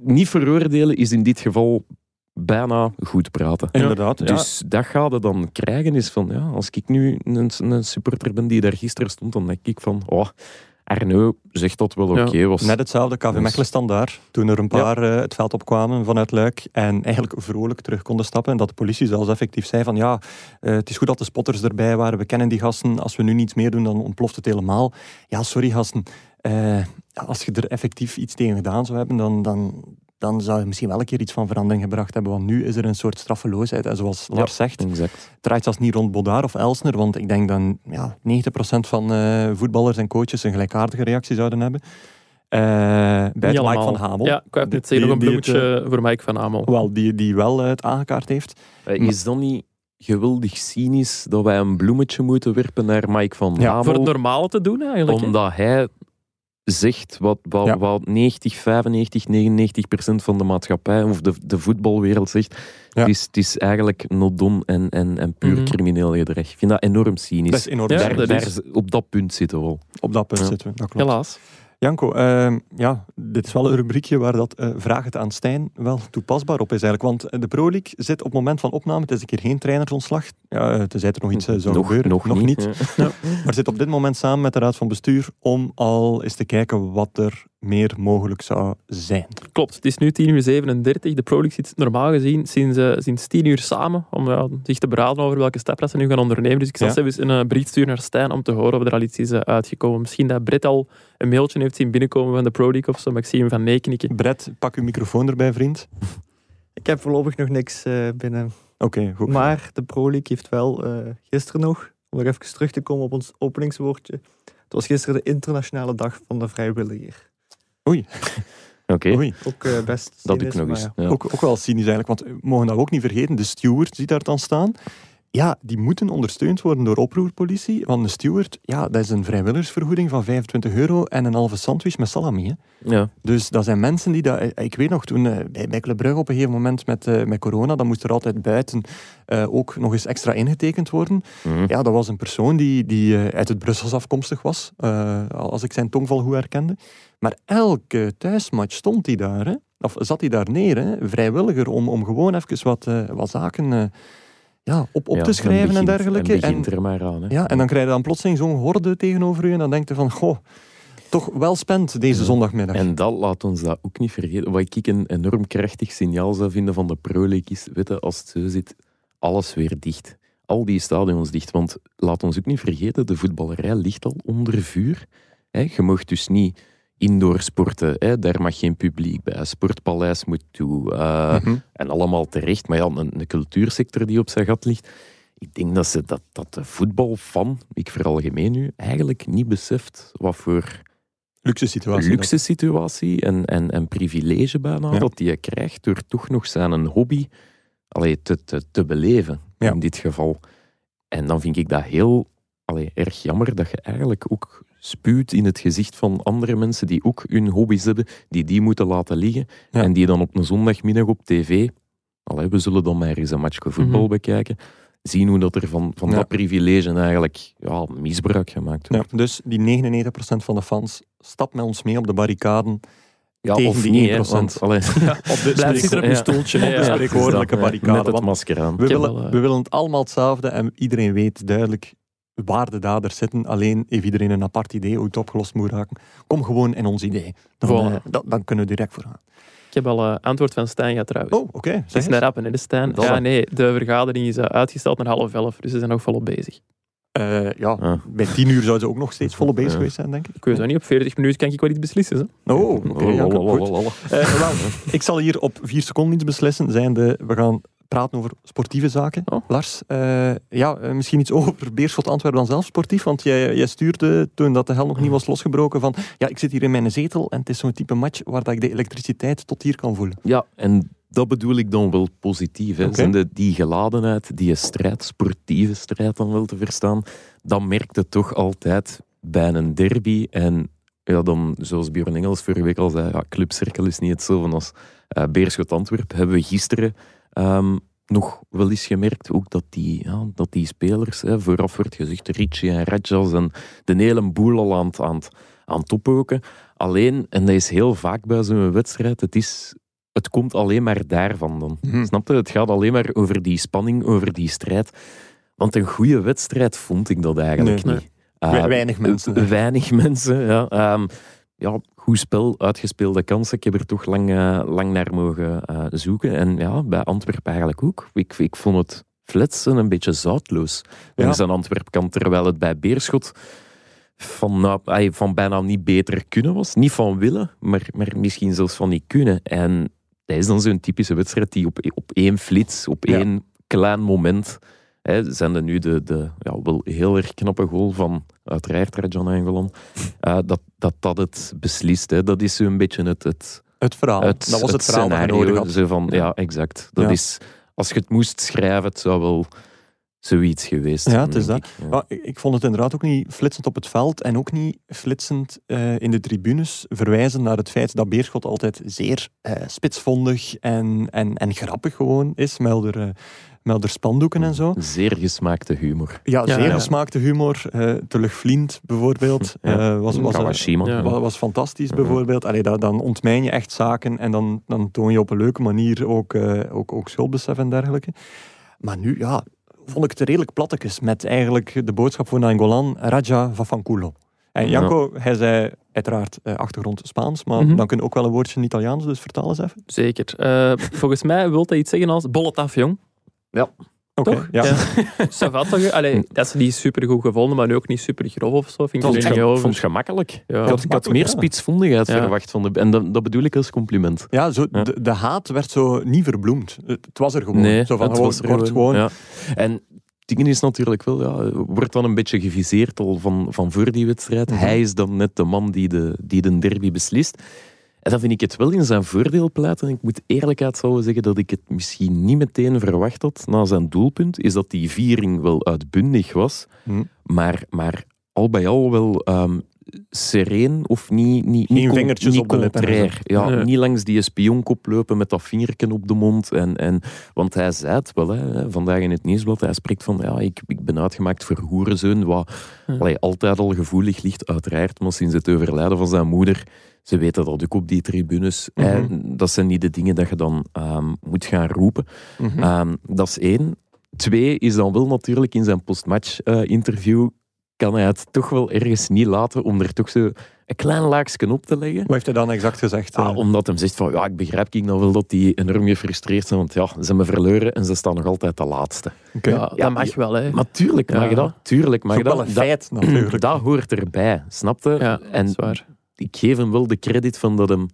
C: Niet veroordelen is in dit geval bijna goed praten.
A: Inderdaad. ja.
C: Dus dat ga je dan krijgen is van, ja, als ik nu een, een supporter ben die daar gisteren stond, dan denk ik van, oh, Arno zegt dat wel
D: Ja.
C: oké was.
A: Net hetzelfde, KV
C: Dus-
A: Mechelen standaard. Toen er een paar eh, het veld opkwamen vanuit Luik en eigenlijk vrolijk terug konden stappen. En dat de politie zelfs effectief zei van ja, eh, het is goed dat de spotters erbij waren. We kennen die gasten. Als we nu niets meer doen, dan ontploft het helemaal. Ja, sorry gasten. Eh, als je er effectief iets tegen gedaan zou hebben, dan, dan, dan zou je misschien wel een keer iets van verandering gebracht hebben. Want nu is er een soort straffeloosheid. En zoals Lars zegt,
C: Exact.
A: het draait zelfs niet rond Bodaar of Elsner, want ik denk dan ja, 90% van eh, voetballers en coaches een gelijkaardige reactie zouden hebben. Eh bij
D: Niet
A: het Mike van Hamel.
D: Ja, ik
A: Die-
D: net zeggen, nog een
A: het,
D: bloemetje voor Mike van Hamel.
A: Wel, die, die wel het aangekaart heeft.
C: Eh, Is dat niet geweldig cynisch dat wij een bloemetje moeten werpen naar Mike van
A: Ja,
C: Hamel?
D: Voor het normale te doen eigenlijk.
C: Omdat hij zegt wat, wat,
A: Ja.
C: wat 90, 95, 99 procent van de maatschappij of de, de voetbalwereld zegt.
A: Ja.
C: Het, is, het is eigenlijk not done en, en, en puur
D: Mhm.
C: crimineel gedrag. Ik vind dat enorm cynisch.
A: Dat is enorm.
D: Ja,
A: sterk.
C: daar, op dat punt zitten we wel.
A: Op dat punt
C: Ja.
A: zitten we, dat klopt.
D: Helaas.
A: Janko, ehm, ja, dit is wel een rubriekje waar dat eh, Vraag het aan Stijn wel toepasbaar op is eigenlijk. Want eh, de Pro League zit op het moment van opname, het is een keer geen trainersontslag. Ja, tenzij er nog iets eh, zou
C: nog,
A: gebeuren.
C: nog, niet. Ja.
A: Maar zit op dit moment samen met de Raad van Bestuur om al eens te kijken wat er meer mogelijk zou zijn.
D: Klopt, het is nu 10 uur 37. De Pro League zit normaal gezien sinds, eh, sinds 10 uur samen om zich te beraden over welke stappen ze nu gaan ondernemen. Dus ik zal
A: Ja.
D: zelfs een brief sturen naar Stijn om te horen of er al iets is eh, uitgekomen. Misschien dat Brett al een mailtje heeft zien binnenkomen van de Pro League of zo, maar ik zie hem van nee knikken.
A: Brett, pak uw microfoon erbij, vriend.
G: Ik heb voorlopig nog niks eh, binnen.
A: Oké, goed.
G: Maar de Pro League heeft wel eh, gisteren nog, om nog even terug te komen op ons openingswoordje. Het was gisteren de internationale dag van de vrijwilliger.
C: Oké,
A: Oei,
G: Ook eh, best
C: dat
G: cynisch,
C: ik nog eens.
G: ja.
C: Ja.
A: ook, ook wel cynisch eigenlijk, want we mogen dat ook niet vergeten. De steward die daar dan staan, ja, die moeten ondersteund worden door oproerpolitie. Want de steward, ja, dat is een vrijwilligersvergoeding van 25 euro en een halve sandwich met salami. Hè.
C: Ja.
A: Dus dat zijn mensen die dat... eh, Ik weet nog, toen eh, bij, bij Club Brugge op een gegeven moment met, eh, met corona, dan moest er altijd buiten ook nog eens extra ingetekend worden.
C: Mhm.
A: Ja, dat was een persoon die, die uit het Brussels afkomstig was, als ik zijn tongval goed herkende. Maar elke thuismatch stond hij daar, hè? of zat hij daar neer, hè? vrijwilliger, om, om gewoon even wat, wat zaken ja, op, op
C: Ja,
A: te schrijven en, dergelijke.
C: En begint er maar aan. Hè.
A: ja, en dan krijg je dan plotseling zo'n horde tegenover u en dan denkt je van, goh, toch wel spend deze zondagmiddag.
C: En dat laat ons dat ook niet vergeten. Wat ik een enorm krachtig signaal zou vinden van de Pro League is, weet als het zo zit, alles weer dicht. Al die stadions dicht. Want laat ons ook niet vergeten, de voetballerij ligt al onder vuur. Hè, je mag dus niet indoor sporten. Hè, daar mag geen publiek bij. Sportpaleis moet toe. eh,
A: Mhm.
C: En allemaal terecht. Maar ja, een, een cultuursector die op zijn gat ligt. Ik denk dat, ze, dat, dat de voetbalfan, ik veralgemeen nu, eigenlijk niet beseft wat voor
A: Luxe situatie.
C: luxe situatie en, en, en privilege bijna
A: Ja.
C: dat hij krijgt door toch nog zijn hobby allee, te, te, te beleven,
A: Ja.
C: in dit geval. En dan vind ik dat heel allee, erg jammer dat je eigenlijk ook spuwt in het gezicht van andere mensen die ook hun hobby's hebben, die die moeten laten liggen
A: Ja.
C: en die dan op een zondagmiddag op tv, allee, we zullen dan maar eens een matchje voetbal
D: Mhm.
C: bekijken, zien hoe dat er van, van
A: Ja.
C: dat privilege eigenlijk ja, misbruik gemaakt
A: Ja,
C: wordt.
A: dus die 99% van de fans stapt met ons mee op de barricaden
C: Ja,
A: tegen
C: of
A: die
C: niet, hè,
A: 1%.
C: want, allee,
A: op de
D: Blijf zitten op je
C: Ja.
D: stoeltje.
A: op de
D: ja.
A: spreekwoordelijke
C: Ja,
A: barricade.
C: Met het masker aan.
A: we, willen,
D: eh,
A: we willen het allemaal hetzelfde en iedereen weet duidelijk waar de daders zitten. Alleen heeft iedereen een apart idee hoe het opgelost moet raken. Kom gewoon in ons idee. Dan,
D: Voilà.
A: eh, dan, dan kunnen we direct voor gaan.
D: Ik heb al eh, antwoord van Stijn gehad trouwens.
A: Oh, oké.
D: Het
A: zeg
D: is naar rappen, hè, de Stijn.
C: Dat
D: Ja, nee, de vergadering is eh, uitgesteld naar half elf, dus ze zijn nog volop bezig.
A: Eh, ja,
C: Ah.
A: bij 10 uur zouden ze ook nog steeds volop bezig
C: Ja.
A: geweest zijn, denk ik.
D: Ik weet het niet, op 40 minuten kan ik wel iets beslissen. Hè?
A: Oh, oké. ja.
C: Lalalala.
A: Eh, wel, ik zal hier op vier seconden iets beslissen. Zijnde, we gaan praten over sportieve zaken.
D: Oh.
A: Lars, eh, ja, eh, misschien iets over Beerschot Antwerpen dan zelf sportief. Want jij, jij stuurde toen dat de hel nog niet was losgebroken van ja, ik zit hier in mijn zetel en het is zo'n type match waar dat ik de elektriciteit tot hier kan voelen.
C: Ja, en dat bedoel ik dan wel positief. Hè.
A: Oké.
C: Zijn de, die geladenheid, die strijd, sportieve strijd dan wel te verstaan, dan merkt het toch altijd bij een derby. En ja, dan, zoals Björn Engels vorige week al zei, ja, clubcirkel is niet hetzelfde als eh Beerschot Antwerp. Hebben we gisteren ehm, nog wel eens gemerkt ook dat die, ja, dat die spelers, hè, vooraf werd gezegd, Ricci en Rajas en de hele boel al aan het, aan het, aan het oppoken. Alleen, en dat is heel vaak bij zo'n wedstrijd, het, is, het komt alleen maar daarvan dan.
A: Mhm.
C: Snap je? Het gaat alleen maar over die spanning, over die strijd. Want een goede wedstrijd vond ik dat eigenlijk
A: Nee,
C: niet.
A: We-
C: Eh,
A: weinig mensen.
C: Weinig mensen, ja. Ehm, ja, goed spel, uitgespeelde kansen. Ik heb er toch lang, eh, lang naar mogen eh, zoeken. En ja, bij Antwerpen eigenlijk ook. Ik, ik vond het fletsen een beetje zoutloos.
A: Ja.
C: Langs aan Antwerpkant, terwijl het bij Beerschot van, nou, van bijna niet beter kunnen was. Niet van willen, maar, maar misschien zelfs van niet kunnen. En dat is dan zo'n typische wedstrijd die op, op één flits, op
A: Ja.
C: één klein moment... Hè, zijn er nu de, de ja, wel heel erg knappe goal van uiteraard Rajan Angolan, eh, dat, dat dat het beslist. Hè. Dat is zo'n beetje het, het,
A: Het verhaal.
C: het,
A: dat was het, verhaal
C: scenario. Zo van, ja.
A: Ja.
C: exact. Dat
A: Ja.
C: is, als je het moest schrijven, het zou wel zoiets geweest
A: Ja, het is dat.
C: ik. Ja.
A: Ik, vond het inderdaad ook niet flitsend op het veld en ook niet flitsend eh, in de tribunes verwijzen naar het feit dat Beerschot altijd zeer eh, spitsvondig en, en, en grappig gewoon is, melder, melder spandoeken en zo.
C: Zeer gesmaakte humor.
A: Ja, zeer
D: ja.
A: gesmaakte humor. eh Terug Vliend bijvoorbeeld
C: Ja.
A: eh, was, was, was,
C: Kawashima.
D: Ja.
A: was, was fantastisch bijvoorbeeld. Allee, dat, dan ontmijn je echt zaken en dan, dan toon je op een leuke manier ook, eh, ook, ook schuldbesef en dergelijke. Maar nu, ja, vond ik het redelijk plattekes met eigenlijk de boodschap voor Nangolan, Raja Vafanculo. En
C: Ja.
A: Janko, hij zei uiteraard eh, achtergrond Spaans, maar
D: Mhm.
A: dan kun je ook wel een woordje in Italiaans, dus vertaal eens even.
D: Zeker. Eh, volgens mij wil hij iets zeggen als bolletaf, jong.
A: Oké,
D: Toch?
A: ja.
D: Ça va toch? Allee, dat is niet super goed gevonden, maar nu ook niet super grof of zo. Vind ik
C: Ik vond, het,
D: over.
C: vond het gemakkelijk.
D: Ja.
C: Ik had, ik had meer
A: ja.
C: spitsvondigheid
D: Ja.
C: verwacht van de... En dat, dat bedoel ik als compliment.
A: Ja, zo,
C: Ja.
A: De, de haat werd zo niet verbloemd. Het, was er gewoon.
C: Nee,
A: zo van,
C: het
A: gewoon,
C: was er
A: kort gewoon.
C: Ja. En dingen is natuurlijk wel, ja, wordt dan een beetje geviseerd al van, van voor die wedstrijd.
A: Mhm.
C: Hij is dan net de man die de, die de derby beslist. En dan vind ik het wel in zijn voordeel pleiten. Ik moet eerlijkheid zouden zeggen dat ik het misschien niet meteen verwacht had na zijn doelpunt. Is dat die viering wel uitbundig was.
A: Mhm.
C: Maar, maar al bij al wel ehm, sereen of niet, niet,
A: Geen
C: niet,
A: vingertjes
C: niet
A: op
C: contrair. Ja,
D: Nee.
C: Niet langs die spionkop lopen met dat vingerken op de mond. En, en, want hij zei het wel, hè, vandaag in het nieuwsblad. Hij spreekt van, ja, ik, ik ben uitgemaakt voor hoerenzoon. Wat
D: Ja.
C: allee, altijd al gevoelig ligt, uiteraard. Maar sinds het overlijden van zijn moeder, ze weten dat ook op die tribunes. Hè, dat zijn niet de dingen dat je dan ehm, moet gaan roepen.
A: Mhm.
C: Ehm, dat is één. Twee is dan wel natuurlijk in zijn postmatch-interview kan hij het toch wel ergens niet laten om er toch zo een klein laagje op te leggen.
A: Wat heeft hij dan exact gezegd?
C: Ah,
A: eh?
C: omdat hem zegt van, ja, ik begrijp ik nou wel dat die enorm gefrustreerd zijn, want ja, ze hebben verloren en ze staan nog altijd de laatste.
D: Ja,
C: Ja,
D: dat mag wel, hè.
C: Maar tuurlijk mag
D: Ja.
C: je dat, tuurlijk mag je dat.
A: een feit, natuurlijk.
C: Dat, dat hoort erbij, snapte?
D: Ja,
C: en
D: dat is waar.
C: Ik geef hem wel de credit van dat hem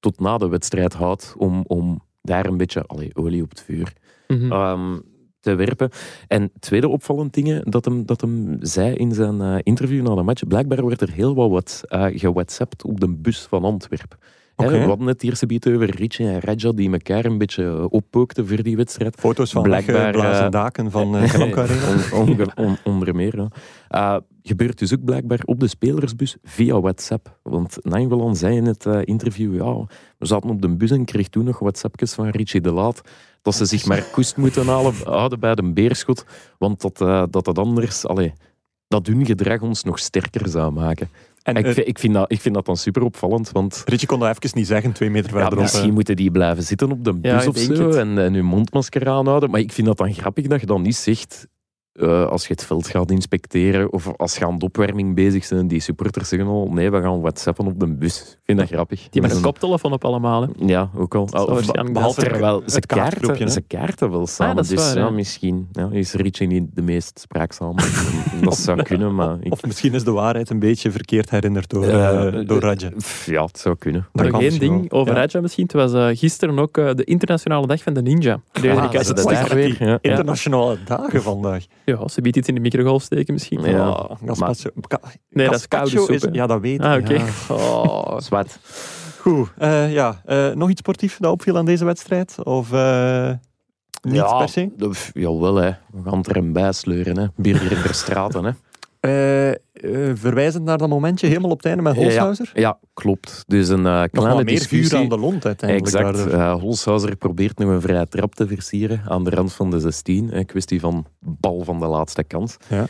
C: tot na de wedstrijd houdt om, om daar een beetje allee, olie op het vuur
D: Mhm.
C: ehm, te werpen. En tweede opvallend ding dat hem, dat hem zei in zijn eh, interview na de match, blijkbaar wordt er heel wat, wat uh, gewhatsappt op de bus van Antwerpen.
A: Oké.
C: We hadden het eerste beetje over Richie en Raja die elkaar een beetje eh, oppookten voor die wedstrijd.
A: Foto's van
C: Blijkbaar, eh,
A: daken van uh.
C: On- on- onder meer. Ja. Eh, gebeurt dus ook blijkbaar op de spelersbus via WhatsApp. Want Nainggolan zei in het eh, interview, ja, we zaten op de bus en kreeg toen nog WhatsAppjes van Richie de Laat dat ze zich maar koest moeten halen, houden bij de beerschot, want dat, eh, dat het anders, allee, dat hun gedrag ons nog sterker zou maken.
A: En
C: ik, vind, ik, vind dat, ik vind dat dan super opvallend, want
A: Richie kon dat even niet zeggen, twee meter
C: ja,
A: verderop.
C: misschien
A: eh.
C: moeten die blijven zitten op de
D: Ja,
C: bus
D: ik
C: of zo en, en hun mondmasker aanhouden. Maar ik vind dat dan grappig dat je dan niet zegt, eh, als je het veld gaat inspecteren of als je aan de opwarming bezig bent, die supporters zeggen al, nee, we gaan whatsappen op de bus. Ik vind dat grappig.
D: Die met een
C: is
D: koptelefoon op allemaal, hè.
C: Ja, ook al. Of- behalve
A: het
C: ze
A: kaartgroepje,
C: kaarten, ze kaarten wel samen.
D: dat is
C: dus
D: waar,
C: ja, misschien ja, is Richie niet de meest spraakzame. dat zou kunnen, maar... Ik,
A: Of misschien is de waarheid een beetje verkeerd herinnerd door,
C: eh,
A: door Raja.
C: Ja, het zou kunnen.
A: Dat
D: Nog één
A: misschien
D: ding
A: wel.
D: over
A: Ja.
D: Raja misschien. Het was eh, gisteren ook de internationale dag van de ninja.
C: Ah, dat daar weer. Ja.
A: Internationale dagen vandaag.
D: Ja, ze biedt iets in de microgolf steken misschien.
C: Ja.
A: Oh, gazpacho. Ka-
D: Nee, dat is koude soep, hè.
A: Ja, dat weet ik.
D: Ah, oké.
A: ja.
D: Oh.
C: Zwart.
A: Goed. eh, ja. eh, nog iets sportief dat opviel aan deze wedstrijd? Of eh, niet
C: ja,
A: per se?
C: Jawel, hè. we gaan er een bij sleuren. Hè. Birger in de straten. Hè.
A: Eh, eh, verwijzend naar dat momentje helemaal op het einde met Holshouser?
C: Ja, klopt. Dus een
A: Nog
C: kleine
A: wat meer
C: discussie.
A: vuur aan de lont uiteindelijk.
C: Exact. Holshouser probeert nog een vrije trap te versieren aan de rand van de 16. Een kwestie van bal van de laatste kans.
A: Ja.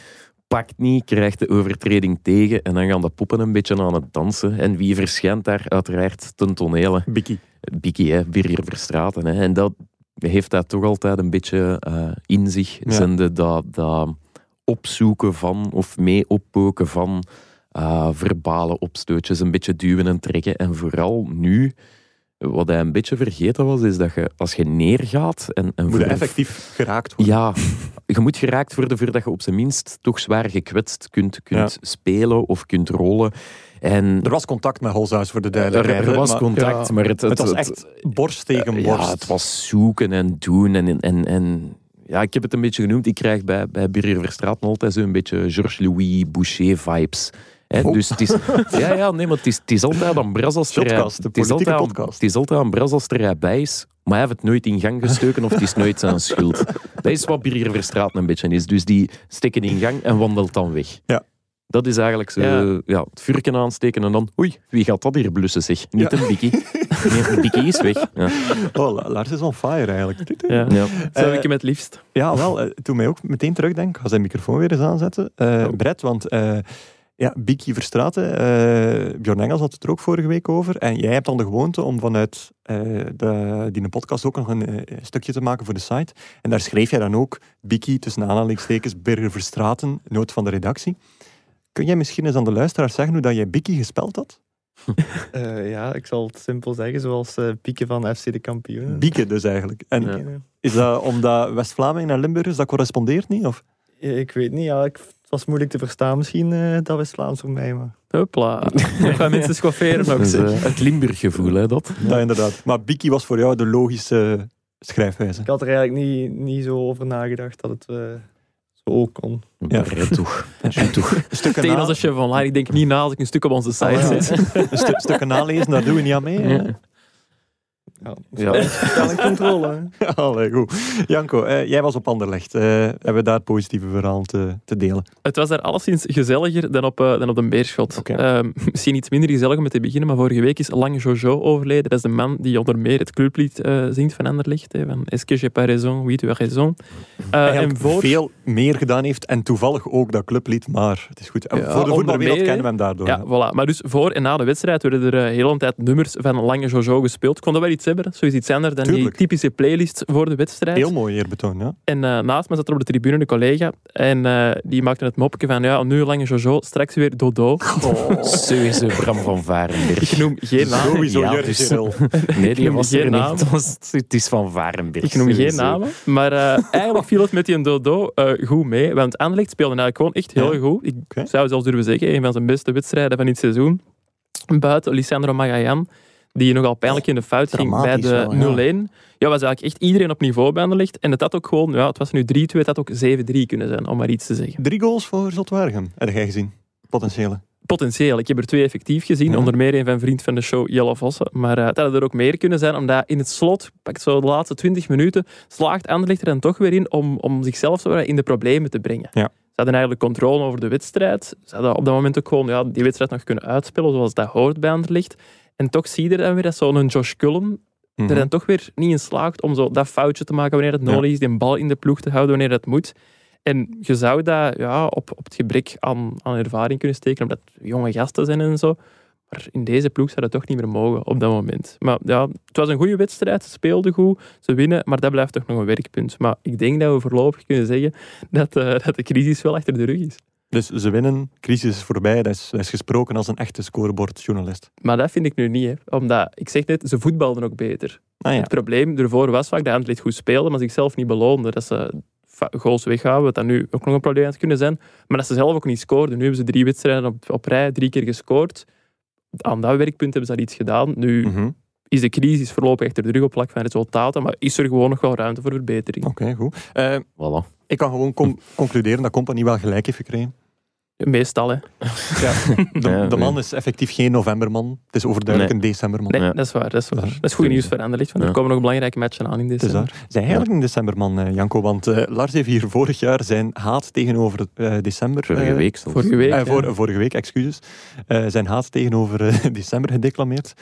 C: pakt niet, krijgt de overtreding tegen en dan gaan de poppen een beetje aan het dansen. En wie verschijnt daar? Uiteraard ten tonele.
A: Bikkie.
C: Bikkie, hè, Birger Verstraten. Hè. En dat heeft hij toch altijd een beetje in zich.
A: Ja.
C: Zende dat, dat opzoeken van of mee oppoken van eh, verbale opstootjes, een beetje duwen en trekken. En vooral nu, wat hij een beetje vergeten was, is dat je als je neergaat en, en
A: Moet je effectief geraakt worden.
C: ja, je moet geraakt worden voordat je op zijn minst toch zwaar gekwetst kunt, kunt spelen of kunt rollen. En
A: Er was contact met Holzhuis voor de duidelijkheid.
C: er was
A: maar
C: contact,
D: ja,
C: maar het,
A: Het was echt borst tegen borst.
C: ja, het was zoeken en doen. En, en, en ja, ik heb het een beetje genoemd. Ik krijg bij, bij Verstraeten altijd zo'n beetje Georges-Louis Boucher-vibes.
A: Oh.
C: Dus het is, ja, ja, nee, maar het is, het is altijd aan bras als er, het is altijd aan-. Het is altijd aan bras als er bij is, maar hij heeft het nooit in gang gestoken of het is nooit zijn schuld. Dat is wat Birger Verstraeten een beetje is. Dus die steken in gang en wandelt dan weg.
A: Ja.
C: Dat is eigenlijk zo,
D: Ja.
C: ja. het vuurken aansteken en dan, oei, wie gaat dat hier blussen zeg? Niet
A: Ja.
C: een bikkie. Nee, een bikkie is weg. Ja.
A: Oh, La- Lars is on fire eigenlijk.
D: Ja.
C: Ja.
D: Zo heb ik hem het liefst.
A: Ja, wel. eh, Toen mij ook meteen terugdenk. Ik ga zijn microfoon weer eens aanzetten. Eh
C: Oh.
A: Brett, want eh ja, Biki Verstraten, eh Bjorn Engels had het er ook vorige week over. En jij hebt dan de gewoonte om vanuit eh de, die een podcast ook nog een eh, stukje te maken voor de site. En daar schreef jij dan ook Biki, tussen aanhalingstekens, Birger Verstraten, noot van de redactie. Kun jij misschien eens aan de luisteraars zeggen hoe dat jij Biki gespeld had?
G: Eh, ja, ik zal het simpel zeggen, zoals eh, pieken van FC de kampioenen.
A: Bieke dus eigenlijk. En
C: Ja.
A: Is dat omdat West-Vlamingen en Limburgers, dat correspondeert niet? Of?
G: Ik weet niet, ja, ik, het was moeilijk te verstaan misschien, eh, dat was Vlaams voor mij. Maar...
D: Hopla. Nog wat mensen schofferen nog.
C: Dus, het Limburg-gevoel, hè, dat.
A: Ja, inderdaad. Maar Biki was voor jou de logische schrijfwijze.
G: Ik had er eigenlijk niet, niet zo over nagedacht dat het eh, ook kon.
A: Ja.
C: Toch. Toch.
A: Stukken,
D: Tegen
A: na,
D: onze chef online. Ik denk niet na als ik een stuk op onze site
A: stu- stukken nalezen, daar doen we niet aan mee.
C: Ja.
G: Ja, in controle.
A: Allee, goed. Janko, eh, jij was op Anderlecht. Eh, hebben we daar positieve verhalen te, te delen?
D: Het was daar alleszins gezelliger dan op, eh, dan op de Beerschot. Ehm, misschien iets minder gezellig om te beginnen, maar vorige week is Lange Jojo overleden. Dat is de man die onder meer het clublied eh, zingt van Anderlecht. Hè, van Est-ce que j'ai pas raison? Oui, tu as raison. Eh, en voor...
A: veel meer gedaan heeft en toevallig ook dat clublied, maar het is goed. En
D: Ja,
A: voor de voetbalwereld kennen we hem daardoor.
D: Ja, voilà. Maar dus voor en na de wedstrijd werden er heel een tijd nummers van Lange Jojo gespeeld. Ik kon dat wel iets hebben. Zo is iets anders dan
A: Tuurlijk.
D: die typische playlist voor de wedstrijd.
A: Heel mooi eerbetoon, ja.
D: En eh, naast me zat er op de tribune een collega. En eh, die maakte het mopje van, ja, nu Lange Jojo, straks weer Dodo.
C: Sowieso Bram van Varenberg.
D: Ik noem geen namen.
A: Sowieso
C: Ja,
A: Jurgen
C: dus-. Nee, die was
D: geen naam.
C: niet. Het, was- het is van Varenberg.
D: Ik noem geen
C: sowieso.
D: namen. Maar eh, eigenlijk viel het met die Dodo eh, goed mee. Want Anderlecht speelde eigenlijk gewoon echt heel
A: Ja.
D: goed. Ik zou zelfs durven zeggen, een van zijn beste wedstrijden van dit seizoen. Buiten Lisandro Magayan, die nogal pijnlijk in de fout ging bij de
A: wel, ja.
D: 0-1. Ja, was eigenlijk echt iedereen op niveau bij Anderlecht. En het had ook gewoon, ja, het was nu 3-2, het had ook 7-3 kunnen zijn, om maar iets te zeggen.
A: Drie goals voor Zotwaargem, heb jij gezien? Potentiële.
D: Potentieel. Ik heb er twee effectief gezien.
A: Ja.
D: Onder meer een van vriend van de show, Jelle Vossen. Maar eh het hadden er ook meer kunnen zijn, omdat in het slot, pak zo de laatste 20 minuten, slaagt Anderlecht er dan toch weer in om, om zichzelf in de problemen te brengen.
A: Ja.
D: Ze hadden eigenlijk controle over de wedstrijd. Ze hadden op dat moment ook gewoon ja, die wedstrijd nog kunnen uitspelen, zoals dat hoort bij Anderlecht. En toch zie je dan weer dat zo'n Josh Cullen
A: Mhm.
D: er dan toch weer niet in slaagt om zo dat foutje te maken wanneer het nodig is, die bal in de ploeg te houden wanneer dat moet. En je zou dat ja, op, op het gebrek aan, aan ervaring kunnen steken, omdat het jonge gasten zijn en zo. Maar in deze ploeg zou dat toch niet meer mogen op dat moment. Maar ja, het was een goede wedstrijd. Ze speelden goed, ze winnen, maar dat blijft toch nog een werkpunt. Maar ik denk dat we voorlopig kunnen zeggen dat, eh, dat de crisis wel achter de rug is.
A: Dus ze winnen, crisis is voorbij, dat is, dat is gesproken als een echte scorebordjournalist.
D: Maar dat vind ik nu niet. Hè. Omdat, ik zeg net, ze voetbalden ook beter.
A: Ah ja,
D: Het probleem ervoor was vaak dat Anderlecht goed speelde, maar zichzelf niet beloonde. Dat ze goals weghouden, wat dan nu ook nog een probleem had kunnen zijn. Maar dat ze zelf ook niet scoorden. Nu hebben ze drie wedstrijden op, op rij, drie keer gescoord. Aan dat werkpunt hebben ze dat iets gedaan. Nu
A: Mhm.
D: is de crisis voorlopig achter de rug op vlak van resultaten, maar is er gewoon nog wel ruimte voor verbetering.
A: oké, goed. Eh,
C: Voilà.
A: Ik kan gewoon concluderen dat Company wel gelijk heeft gekregen.
D: Meestal, hè.
A: Ja, de, man is effectief geen novemberman. Het is overduidelijk een decemberman.
D: Nee,
C: Ja.
D: dat is waar. Dat is, waar. Dat is goed nieuws voor Anderlecht, want er komen nog belangrijke matchen aan in
A: Het is
D: december.
A: Zijn eigenlijk een decemberman, eh, Janko? Want eh, Lars heeft hier vorig jaar zijn haat tegenover eh, december...
C: Vorige week zelfs.
D: Vorige week.
A: eh, vorige week, excuses. Eh, zijn haat tegenover eh, december gedeclameerd.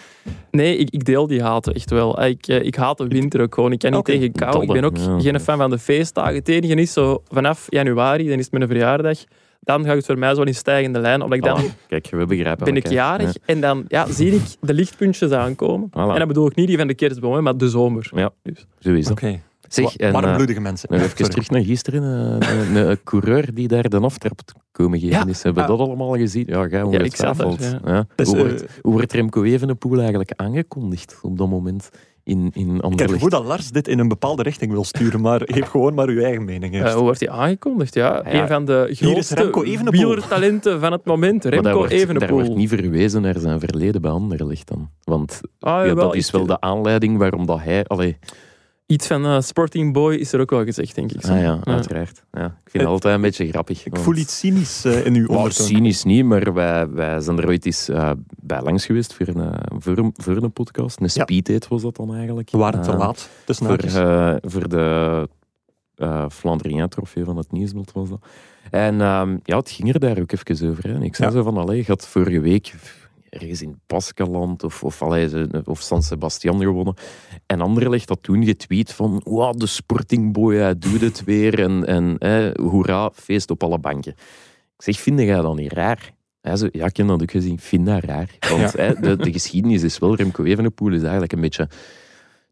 D: Nee, ik, ik deel die haat echt wel. Ik, ik haat de winter ook gewoon. Ik kan niet tegen kou. Ik ben ook
C: ja.
D: geen fan van de feestdagen. Het enige is zo vanaf januari, dan is het mijn verjaardag. Dan gaat het voor mij zo in stijgende lijn. Omdat ik dan
C: Voilà. Kijk, we begrijpen
D: ben ik jarig en dan ja, zie ik de lichtpuntjes aankomen.
C: Voilà.
D: En dan bedoel ik niet die van de kerstboom, maar de zomer.
C: Ja.
D: Dus.
C: Zo is dat.
A: Oké.
C: Zeg, en, eh,
A: Warmbloedige mensen. Ja,
C: even
A: sorry.
C: terug naar gisteren. eh, Een, coureur die daar de aftrap komen geven
A: Ja.
C: is. Hebben we
A: Ah.
C: dat allemaal gezien? Ja,
D: ik zat er,
C: ongetwijfeld.
D: ja.
C: Ja.
A: Dus,
C: hoe, wordt, hoe wordt Remco Evenepoel eigenlijk aangekondigd op dat moment in, in
A: Ik gevoel dat Lars dit in een bepaalde richting wil sturen, maar geef gewoon maar uw eigen mening.
D: Eh, hoe wordt hij aangekondigd? Ja,
C: Ja.
D: een van de grootste
A: Remco
D: wielertalenten van het moment.
C: Maar daar
D: Remco
C: wordt, daar wordt niet verwezen naar zijn verleden bij Anderlecht dan. Want
D: Ah,
C: ja, dat is wel de aanleiding waarom dat hij... Allee,
D: Iets van eh, Sporting Boy is er ook wel gezegd, denk ik. zo.
C: ah ja,
D: Ja.
C: uiteraard. Ja, ik vind
A: Eh,
C: het altijd een beetje grappig.
A: Ik
C: want-
A: voel iets cynisch eh, in uw ondertoon.
C: cynisch niet, maar wij, wij zijn er ooit eens bij langs geweest voor een, voor een, voor een podcast. Een speeddate was dat dan eigenlijk.
A: We waren te laat. Tussen
C: voor, eh, voor de eh Flandrien trofee van het Nieuwsblad was dat. En ehm, ja, het ging er daar ook even over. Hè. En ik zei
A: Ja.
C: zo van, allee, je had vorige week ergens in Pascaland of, of, allee, of San Sebastian gewonnen. En Anderlecht had toen getweet van, wow, de sportingboy, hij doet het weer. En, en hoera, feest op alle banken. Ik zeg, vind jij dat niet raar? Hij zo, ja, ik heb dat ook gezien. Ik vind dat raar. Want de, de geschiedenis is wel, Remco Evenepoel is eigenlijk een beetje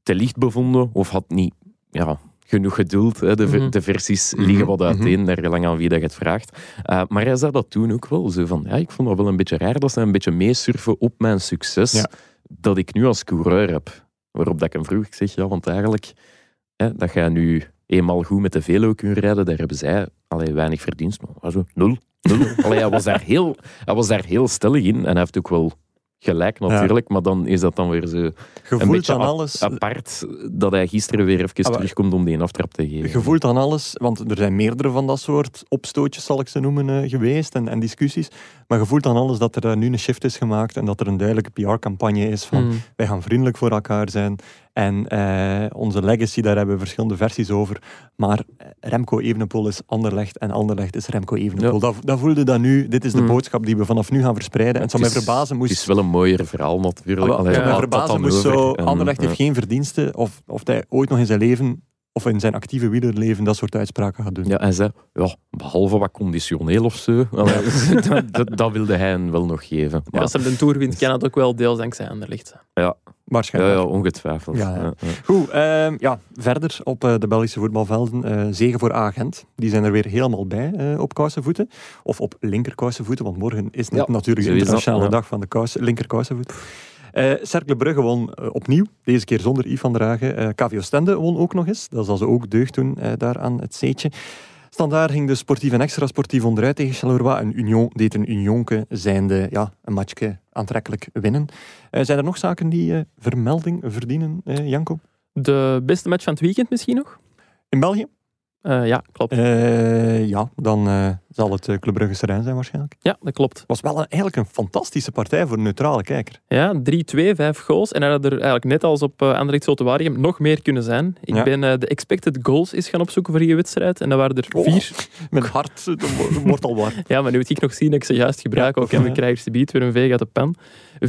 C: te licht bevonden of had niet ja, genoeg geduld. Hè. De,
D: Mhm.
C: de versies
A: Mhm,
C: liggen wat
A: mhm.
C: uiteen, naar gelang aan wie dat je het vraagt. Uh, maar hij zei dat toen ook wel. Zo van, ja, ik vond dat wel een beetje raar dat ze een beetje meesurfen op mijn succes
A: Ja.
C: dat ik nu als coureur heb. Waarop dat ik hem vroeg, ik zeg, ja, want eigenlijk, hè, dat jij nu eenmaal goed met de velo kunt rijden, daar hebben zij allee, weinig verdienst. Maar zo, nul. nul. Allee, hij, was daar heel, hij was daar heel stellig in en hij heeft ook wel gelijk natuurlijk, maar dan is dat dan weer zo een beetje
A: aan alles.
C: apart dat hij gisteren weer even
A: Ah,
C: terugkomt om die een aftrap te geven.
A: Gevoeld aan alles, want er zijn meerdere van dat soort opstootjes, zal ik ze noemen, eh, geweest en, en discussies. Maar gevoeld aan alles dat er eh, nu een shift is gemaakt en dat er een duidelijke PR-campagne is van
D: Mm.
A: wij gaan vriendelijk voor elkaar zijn. En eh, onze legacy, daar hebben we verschillende versies over. Maar Remco Evenepoel is Anderlecht en Anderlecht is Remco Evenepoel.
C: Ja.
A: Dat, dat voelde dat nu. Dit is de
D: Mm.
A: boodschap die we vanaf nu gaan verspreiden. En het zou mij verbazen moest...
C: Het is wel een mooier verhaal natuurlijk.
A: Ah,
C: Allee,
A: het zou mij
C: dat
A: verbazen
C: dan
A: moest zo...
C: En,
A: Anderlecht heeft geen verdiensten of, of hij ooit nog in zijn leven of in zijn actieve wielerleven dat soort uitspraken gaat doen.
C: Ja, hij zei, ja, behalve wat conditioneel of zo. Dat, dat, dat wilde hij hen wel nog geven.
D: Ja,
C: Maar,
D: als hij de Tour wint, kan het ook wel deels dankzij Anderlecht zijn.
C: ja,
A: Waarschijnlijk.
C: ja, ongetwijfeld.
A: Ja, ja.
C: Ja, ja.
A: Goed, ehm, ja, verder op eh, de Belgische voetbalvelden. eh zegen voor Agent. Die zijn er weer helemaal bij eh, op kousenvoeten. Of op linkerkousenvoeten, want morgen is
C: Ja,
A: natuurlijk de internationale
C: ja.
A: dag van de kous, linkerkousenvoet. Eh Cercle Brugge won opnieuw, deze keer zonder Yves van der Hagen. Eh KV Oostende won ook nog eens. Dat zal ze ook deugd doen daar aan het zeetje. Standaard ging de sportief en extra sportief onderuit tegen Charleroi. En Union deed een Unionke, zijnde ja, een matchje aantrekkelijk winnen. Eh, zijn er nog zaken die eh, vermelding verdienen, eh, Janko?
D: De beste match van het weekend misschien nog?
A: In België?
D: Eh, ja, klopt.
A: Eh, ja, dan eh, zal het Club Brugge Serijn zijn waarschijnlijk.
D: Ja, dat klopt.
A: was wel een, eigenlijk een fantastische partij voor een neutrale kijker.
D: Ja, 3-2, 5 goals. En dat had er eigenlijk net als op uh, Anderlecht nog meer kunnen zijn. Ik
A: Ja.
D: ben de expected goals eens gaan opzoeken voor die wedstrijd. En dat waren er
A: Oh.
D: vier.
A: Mijn hart wo- wordt al warm.
D: Ja, maar nu moet ik nog zien dat ik ze juist gebruik.
A: Ja.
D: Ook en we krijgen ze biedt weer een veeg uit de pen. 4.01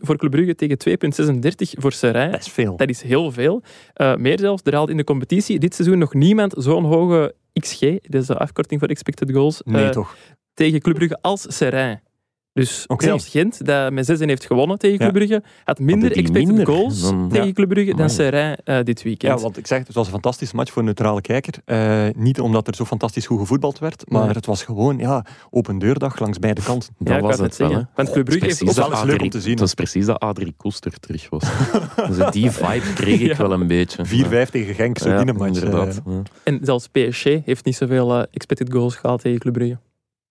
D: voor Club Brugge tegen 2.36 voor Serijn.
A: Dat is veel.
D: Dat is heel veel. Uh, meer zelfs, er haalt in de competitie dit seizoen nog niemand zo'n hoge XG, dat is de afkorting voor expected goals,
A: Nee,
D: uh,
A: toch?
D: tegen Club Brugge als Serijn. Dus zelfs Gent, dat met 6 heeft gewonnen tegen Club
A: Ja.
D: Brugge, had minder expected
C: minder
D: goals
C: dan-
D: tegen
A: Ja.
D: Club Brugge dan. Serijn uh, dit weekend.
A: Ja, want ik zeg, het was een fantastische match voor een neutrale kijker. Eh, niet omdat er zo fantastisch goed gevoetbald werd, maar
D: Nee.
A: het was gewoon ja, open deurdag langs beide kanten.
C: Dat
D: Ja,
C: was het wel. hè.
D: Want Club Brugge heeft
C: precies
A: ook
C: dat
A: wel eens leuk om te zien.
C: Het was precies dat Adrie Koster terug was. dus die vibe kreeg ik
D: Ja.
C: wel een beetje.
A: 4-5 tegen Genk, zo
C: ja,
A: die match.
C: inderdaad.
A: eh.
C: ja.
D: En zelfs PSG heeft niet zoveel uh, expected goals gehad tegen Club Brugge.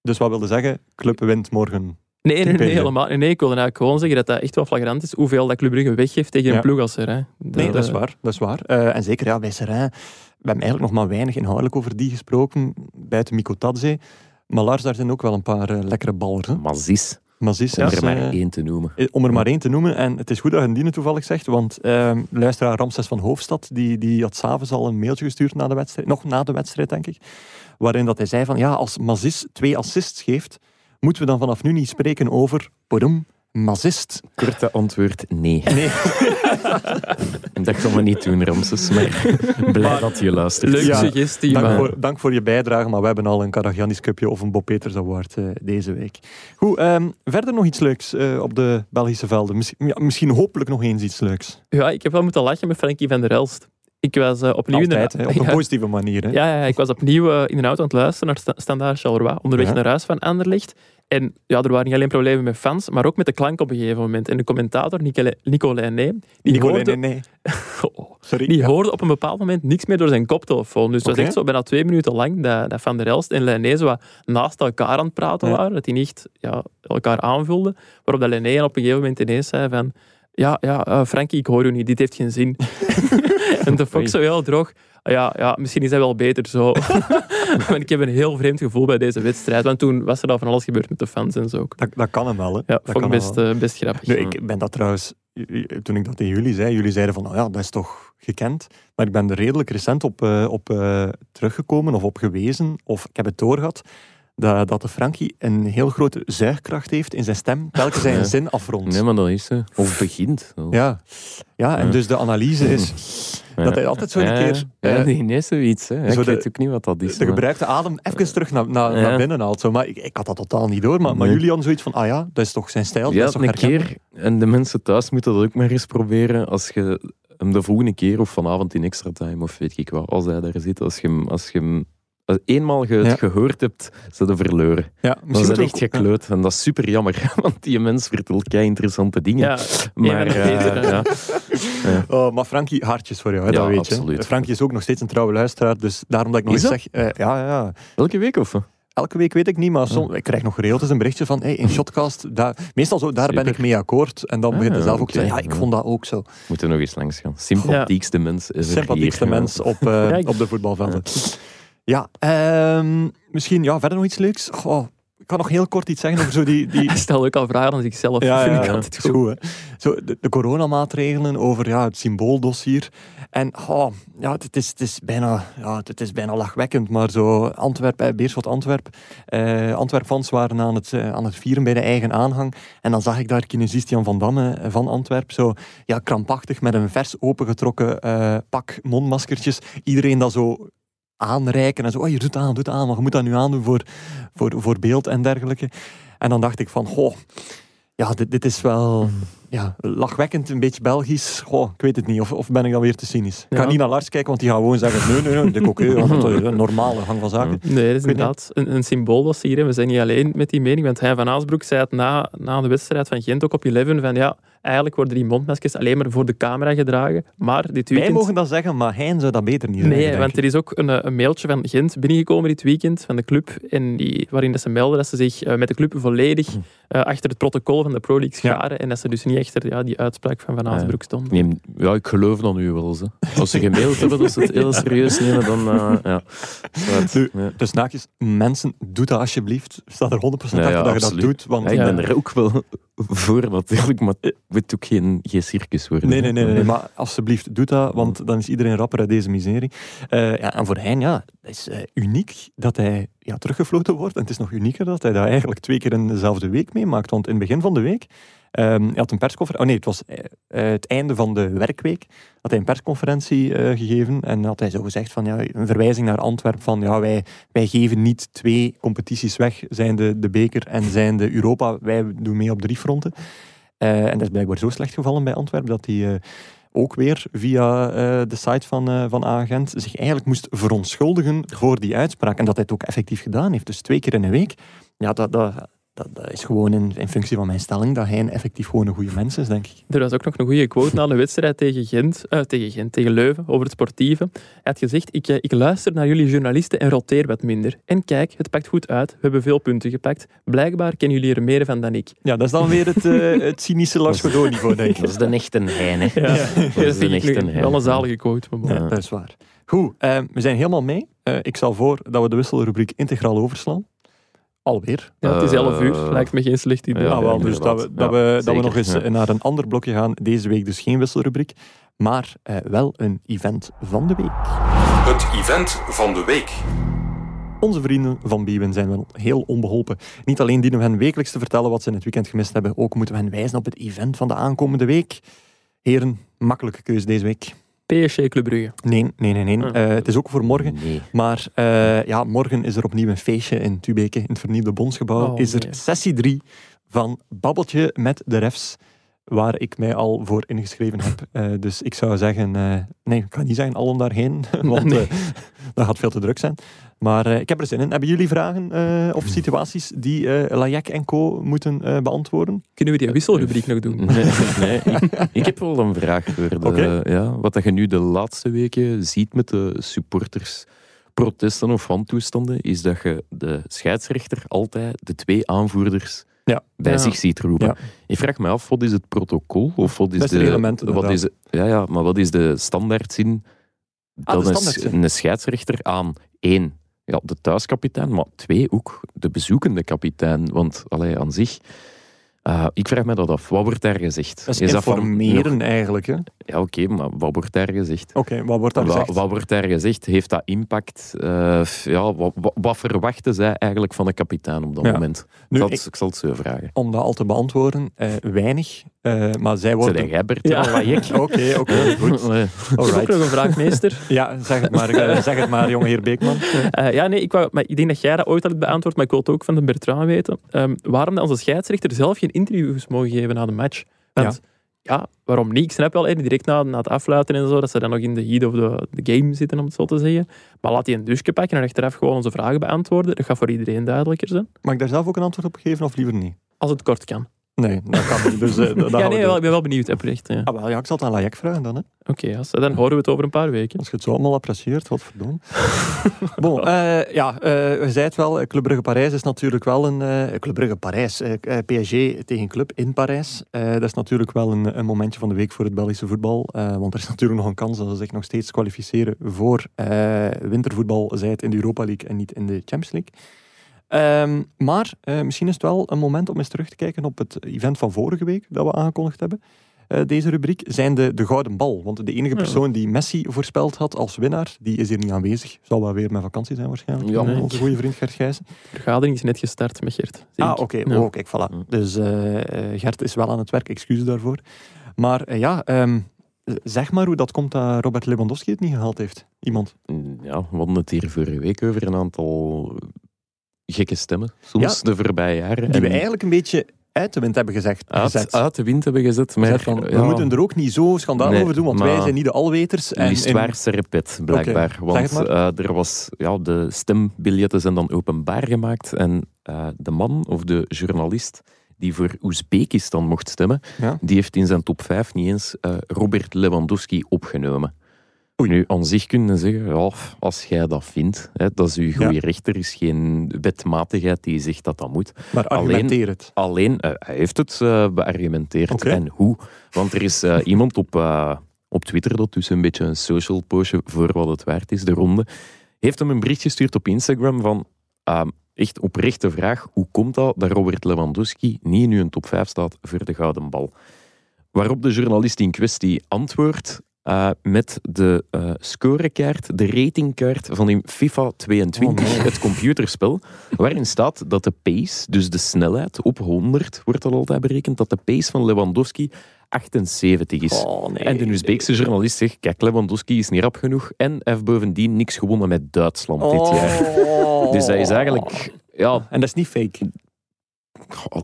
A: dus wat wilde zeggen, club wint morgen.
D: Nee, nee, helemaal. Nee, ik wilde eigenlijk gewoon zeggen dat dat echt wel flagrant is hoeveel dat Club Brugge weggeeft tegen
A: Ja.
D: een ploeg als.
A: Nee, dat is
D: eh,
A: waar. Dat is waar. Eh, en zeker ja, bij Serrain, we hebben eigenlijk nog maar weinig inhoudelijk over die gesproken, buiten Mikko Tadze. Maar Lars, daar zijn ook wel een paar eh, lekkere ballers. Hè?
C: Mazis,
A: Mazis
C: om
A: is,
C: er maar één te noemen.
A: Om er maar één te noemen. En het is goed dat je die toevallig zegt, want ehm luisteraar Ramses van Hoofdstad, die, die had s'avonds al een mailtje gestuurd na de wedstrijd, nog na de wedstrijd denk ik, waarin dat hij zei van ja, als Mazis twee assists geeft, moeten we dan vanaf nu niet spreken over Podum, Mazist.
C: Korte antwoord, nee.
A: Nee.
C: Dat gaan we niet doen, Ramses. Maar blij dat je luistert.
D: Leuke
A: Ja,
D: suggestie,
A: Dank
D: maar...
A: voor, dank voor je bijdrage, maar we hebben al een Karagiannis Cupje of een Bob Peters Award eh, deze week. Goed, ehm, verder nog iets leuks eh, op de Belgische velden. Misschien, ja, misschien hopelijk nog eens iets leuks.
D: Ja, ik heb wel moeten lachen met Frankie van der Elst. Ik was eh, opnieuw
A: Altijd,
D: in
A: hè,
D: de...
A: op een positieve manier. Hè.
D: Ja, ja, ja, ik was opnieuw eh, in de auto aan het luisteren naar Sta- Standaard Charleroi, onderweg
A: Ja.
D: naar huis van Anderlecht. En ja, er waren niet alleen problemen met fans, maar ook met de klank op een gegeven moment. En de commentator, Nicolai Nee, die,
A: Nicolai,
D: hoorde,
A: nee.
D: Oh,
A: Sorry.
D: die
A: Ja.
D: hoorde op een bepaald moment niks meer door zijn koptelefoon. Dus het was
A: Oké.
D: echt zo bijna twee minuten lang dat, dat Van der Elst en Lené zo wat naast elkaar aan het praten waren. Dat die niet ja, elkaar aanvulden. Waarop dat Lené op een gegeven moment ineens zei van... Ja, ja eh, Frankie, ik hoor u niet. Dit heeft geen zin. en de Fox zo heel droog. Ja, ja, misschien is dat wel beter zo. maar ik heb een heel vreemd gevoel bij deze wedstrijd. Want toen was er al van alles gebeurd met de fans en zo. ook.
A: Dat, dat kan hem wel. Hè.
D: Ja,
A: dat
D: vond ik best, eh, best grappig.
A: Nu, ik ben dat trouwens, toen ik dat tegen jullie zei, jullie zeiden van, nou ja, dat is toch gekend. Maar ik ben er redelijk recent op, eh, op teruggekomen of op gewezen, of ik heb het doorgehad, dat, dat de Frankie een heel grote zuigkracht heeft in zijn stem, telkens hij een
C: Ja.
A: zin afrondt.
C: Nee, maar dat is ze. Of begint.
A: Ja. ja, en
C: Ja.
A: dus de analyse is dat hij altijd zo een keer
C: Ja,
A: eh,
C: nee, nee, zoiets. Hè.
A: zo
C: ik
A: de-
C: weet ook niet wat dat is.
A: de
C: maar-
A: gebruikte adem even terug naar, naar, naar binnen haalt. Zo. Maar ik, ik had dat totaal niet door. Maar, maar
C: Nee.
A: jullie hadden zoiets van, ah ja, dat is toch zijn stijl, dat
C: Ja,
A: is toch
C: een keer. En de mensen thuis moeten dat ook maar eens proberen. Als je hem de volgende keer of vanavond in extra time of weet ik wat, als hij daar zit, als je hem, als je hem eenmaal je het
A: Ja.
C: gehoord hebt, ze de verloren.
A: Ja,
C: is
A: moeten
C: echt gekleut. En dat is super jammer, want die mens vertelt kei interessante dingen.
D: Ja,
C: maar
D: ja,
C: eh,
D: beter.
A: Oh, maar Frankie, hartjes voor jou, hè,
C: Ja,
A: dat weet
C: absoluut.
A: je. Frankie is ook nog steeds een trouwe luisteraar, dus daarom dat ik nog eens zeg... eh, ja, ja, ja.
C: Elke week of?
A: Elke week weet ik niet, maar soms, ik krijg nog geregeld eens een berichtje van hey, in Shotcast, daar, meestal zo, daar ben ik mee akkoord. En dan
C: Ah,
A: begint hij zelf ook te zeggen, ja, ik vond dat ook zo.
C: Moeten nog eens langs gaan. Sympathiekste mens is
A: Sympathiekste
C: hier.
A: mens op, eh, op de voetbalvelden. Ja, ehm, misschien ja, verder nog iets leuks. Goh, ik kan nog heel kort iets zeggen over zo die... die
D: Hij stelt ook al vragen aan zichzelf.
A: ja,
D: vind
A: ja,
D: ik altijd goed.
A: Zo, de, de coronamaatregelen over ja, het symbooldossier. En oh, ja, het, is, het, is bijna, ja, het is bijna lachwekkend, maar zo Antwerpen, eh, Beerschot Antwerp. Eh Antwerp-fans waren aan het, eh, aan het vieren bij de eigen aanhang. En dan zag ik daar kinesist Jan van Damme eh, van Antwerp zo ja, krampachtig met een vers opengetrokken eh, pak mondmaskertjes. Iedereen dat zo aanreiken en zo, oh, je doet aan, doet aan, maar je moet dat nu aandoen voor, voor, voor beeld en dergelijke. En dan dacht ik van, goh, ja, dit, dit is wel ja, lachwekkend, een beetje Belgisch. Goh, ik weet het niet, of, of ben ik dan weer te cynisch? Ik ga
D: Ja.
A: niet naar Lars kijken, want die gaat gewoon zeggen, nee, nee, nee, oké, dat is een normale gang van zaken.
D: Nee, dat is inderdaad een, een symbool dat ze hier hebben. We zijn niet alleen met die mening, want hij van Aasbroek zei het na, na de wedstrijd van Gent ook op 11 van ja, eigenlijk worden die mondmaskers alleen maar voor de camera gedragen, maar dit
A: Wij
D: weekend...
A: mogen dat zeggen, maar hij zou dat beter niet zeggen.
D: Nee, want er is ook een, eh, een mailtje van Gent binnengekomen dit weekend van de club, en die, waarin dat ze melden dat ze zich eh, met de club volledig eh, achter het protocol van de Pro League
A: Ja.
D: scharen en dat ze dus niet achter ja, die uitspraak van Van Aasbroek stonden.
C: Neem, ja, ik geloof dan nu wel eens. Hè. Als ze gemaild hebben dat ze het heel serieus nemen, dan... ja. Zwart.
A: Nu,
C: Ja.
A: Dus naakjes, mensen, doe dat alsjeblieft. Sta er 100% achter
C: Ja, ja,
A: dat je dat doet. Want
C: Ja, ik
D: Ja.
C: ben er ook wel voor natuurlijk, maar het ook geen, geen circus worden.
A: Nee, nee, nee, nee, nee, maar alsjeblieft, doe dat, want dan is iedereen rapper uit deze miserie. Eh, ja, en voor Hein, ja, het is eh, uniek dat hij ja, teruggefloten wordt. En het is nog unieker dat hij dat eigenlijk twee keer in dezelfde week meemaakt. Want in het begin van de week, ehm, hij had een persconferentie, oh nee, het was eh, het einde van de werkweek, had hij een persconferentie gegeven en had hij zo gezegd van, ja, een verwijzing naar Antwerpen van, ja, wij, wij geven niet twee competities weg, zijn de, de beker en zijn de Europa, wij doen mee op drie fronten. Eh, en dat is blijkbaar zo slecht gevallen bij Antwerpen dat hij eh, ook weer via eh, de site van, eh van Agent zich eigenlijk moest verontschuldigen voor die uitspraak. En dat hij het ook effectief gedaan heeft. Dus twee keer in een week. Ja, dat, dat, dat, dat is gewoon in, in functie van mijn stelling dat hij een effectief gewoon een goede mens is, denk ik.
D: Er was ook nog een goede quote na de wedstrijd tegen Gent, eh, tegen Gent, tegen Leuven, over het sportieve. Hij had gezegd, ik, eh, ik luister naar jullie journalisten en roteer wat minder. En kijk, het pakt goed uit. We hebben veel punten gepakt. Blijkbaar kennen jullie er meer van dan ik.
A: Ja, dat is dan weer het, eh, het cynische Lars Godot-niveau, denk ik.
C: Dat is de echte hein, hè.
D: Ja,
C: Dat
D: dat
C: is de echte hein.
D: wel een zalige quote. Maar.
A: Ja, dat is waar. Goed, we zijn helemaal mee. Eh, ik stel voor dat we de wisselrubriek integraal overslaan. Alweer.
D: Ja, het is 11 uur,
C: Eh,
D: lijkt me geen slecht idee.
C: ja,
A: wel, dus dat we, dat, we, dat we nog eens
C: ja.
A: eh, naar een ander blokje gaan. Deze week dus geen wisselrubriek, maar eh, wel een event van de week.
H: Het event van de week.
A: onze vrienden van Bwin zijn wel heel onbeholpen. Niet alleen dienen we hen wekelijks te vertellen wat ze in het weekend gemist hebben, ook moeten we hen wijzen op het event van de aankomende week. Heren, makkelijke keuze deze week.
D: PSG Club Brugge.
A: Nee, nee, nee. nee.
D: Ah.
A: Eh, het is ook voor morgen.
C: Nee.
A: Maar eh, ja, morgen is er opnieuw een feestje in Tubeke, in het vernieuwde Bondsgebouw.
D: Oh,
A: is er
D: nee.
A: sessie 3 van Babbeltje met de refs, waar ik mij al voor ingeschreven heb. Eh, dus ik zou zeggen, eh, nee, ik ga niet zeggen allen daarheen, want
D: Nee.
A: eh, dat gaat veel te druk zijn. Maar eh, ik heb er zin in. Hebben jullie vragen eh, of situaties die eh Lajek en co moeten eh, beantwoorden?
D: Kunnen we die wisselrubriek nog doen?
C: Nee, nee ik, ik heb wel een vraag voor de, ja, wat dat je nu de laatste weken ziet met de supporters protesten of wantoestanden, is dat je de scheidsrechter altijd de twee aanvoerders
A: Ja.
C: bij
D: Ja.
C: zich ziet roepen.
A: Ja.
C: Ik vraag me af, wat is het protocol? Of wat is
A: Beste
C: de,
A: reglement,
C: wat is, ja, ja, maar wat is de standaardzin
A: Ah,
C: dat
A: de
C: een,
A: standaardzin.
C: een scheidsrechter aan één, ja, de thuiskapitein, maar twee ook de bezoekende kapitein. Want allee, aan zich, eh, ik vraag me dat af. Wat wordt daar gezegd?
A: Dat is,
C: dat van
A: informeren eigenlijk. Hè? Oké,
C: ja, oké, maar wat wordt daar gezegd?
A: wat wordt daar gezegd?
C: wat wordt daar gezegd? Heeft dat impact? Eh, ja, wat, verwachten zij eigenlijk van de kapitein op dat
A: Ja.
C: moment?
A: Nu,
C: ik, zal
A: ik-
C: het, ik zal het zo vragen.
A: om dat al te beantwoorden, eh, weinig. Eh, maar zij
C: Zijn
A: worden...
C: jij Bert?
D: Ja.
A: Oké, oké, goed.
C: Nee.
D: Ik heb ook
A: Alright.
D: nog een vraag, meester.
A: Ja, zeg het maar, eh, zeg het maar, jongeheer Beekman.
D: Eh, ja, nee, ik, wou, maar ik denk dat jij dat ooit al hebt beantwoord, maar ik wil het ook van de Bertrand weten. Ehm, waarom dat onze scheidsrechter zelf geen interviews mogen geven na de match? Want, ja. waarom niet? Ik snap wel, direct na, na het afluiten en zo, dat ze dan nog in de heat of the, the game zitten, om het zo te zeggen. Maar laat die een douche pakken en achteraf gewoon onze vragen beantwoorden. Dat gaat voor iedereen duidelijker zijn.
A: Mag ik daar zelf ook een antwoord op geven of liever niet?
D: Als het kort kan.
A: Nee, dat kan niet. Dus, dat- dat
D: ja, nee, wel, ik ben wel benieuwd, oprecht. Ja.
A: Ah, wel, ja, ik zal het aan Lajek vragen dan. Hè.
D: Oké, zo, dan horen we het over een paar weken.
A: Als je het zo allemaal apprecieert, wat verdomme. bon, eh, ja, eh we zei het wel, Club Brugge Parijs is natuurlijk wel een... Club Brugge Parijs, PSG tegen Club in Parijs. Dat is natuurlijk wel een, een momentje van de week voor het Belgische voetbal. want er is natuurlijk nog een kans dat ze zich nog steeds kwalificeren voor wintervoetbal, zij het in de Europa League en niet in de Champions League. Ehm, maar eh, misschien is het wel een moment om eens terug te kijken op het event van vorige week dat we aangekondigd hebben. Eh, deze rubriek zijn de, de Gouden Bal. Want de enige
D: Ja.
A: persoon die Messi voorspeld had als winnaar, die is hier niet aanwezig. Zal wel weer met vakantie zijn waarschijnlijk.
C: Ja.
A: Eh, Onze goede vriend Gert Gijssen.
D: De vergadering is net gestart met Gert.
A: Ah, oké.
D: Ja.
A: Oh, kijk, voilà. Dus Gert is wel aan het werk, excuses daarvoor. Maar ja, ehm, zeg maar hoe dat komt dat Robert Lewandowski het niet gehaald heeft. Iemand.
C: Ja, we hadden het hier vorige week over een aantal gekke stemmen, soms de voorbije jaren.
A: Die we
C: En
A: eigenlijk een beetje uit de wind hebben gezegd.
C: uit,
A: gezet.
C: uit de wind hebben gezet. Maar,
A: van, we
C: ja,
A: moeten er ook niet zo schandaal
C: Nee,
A: over doen, want wij zijn niet de alweters. En in-
C: repet, blijkbaar. Want eh, er was, ja, de stembiljetten zijn dan openbaar gemaakt. En eh, de man of de journalist die voor Oezbekistan mocht stemmen,
A: Ja.
C: die heeft in zijn top 5 niet eens eh, Robert Lewandowski opgenomen. Nu, aan zich kunnen zeggen, ja, als jij dat vindt, hè, dat is uw goede recht. Er is geen wetmatigheid die zegt dat dat moet.
A: maar argumenteer het.
C: Alleen, eh, hij heeft het eh, beargumenteerd. En hoe? Want er is eh, iemand op, op Twitter, dat dus een beetje een social postje voor wat het waard is, de ronde, heeft hem een bericht gestuurd op Instagram van ehm, echt oprechte vraag, hoe komt dat dat Robert Lewandowski niet nu in top 5 staat voor de Gouden Bal? Waarop de journalist in kwestie antwoordt eh, met de eh, scorekaart, de ratingkaart van in FIFA 22,
A: Oh, nee.
C: het computerspel, waarin staat dat de pace, dus de snelheid, op 100 wordt dat altijd berekend, dat de pace van Lewandowski 78 is.
A: Oh, nee.
C: En de Oezbeekse journalist zegt, kijk, Lewandowski is niet rap genoeg en heeft bovendien niks gewonnen met Duitsland dit jaar.
A: Oh.
C: Dus dat is eigenlijk... Ja,
A: En dat is niet fake.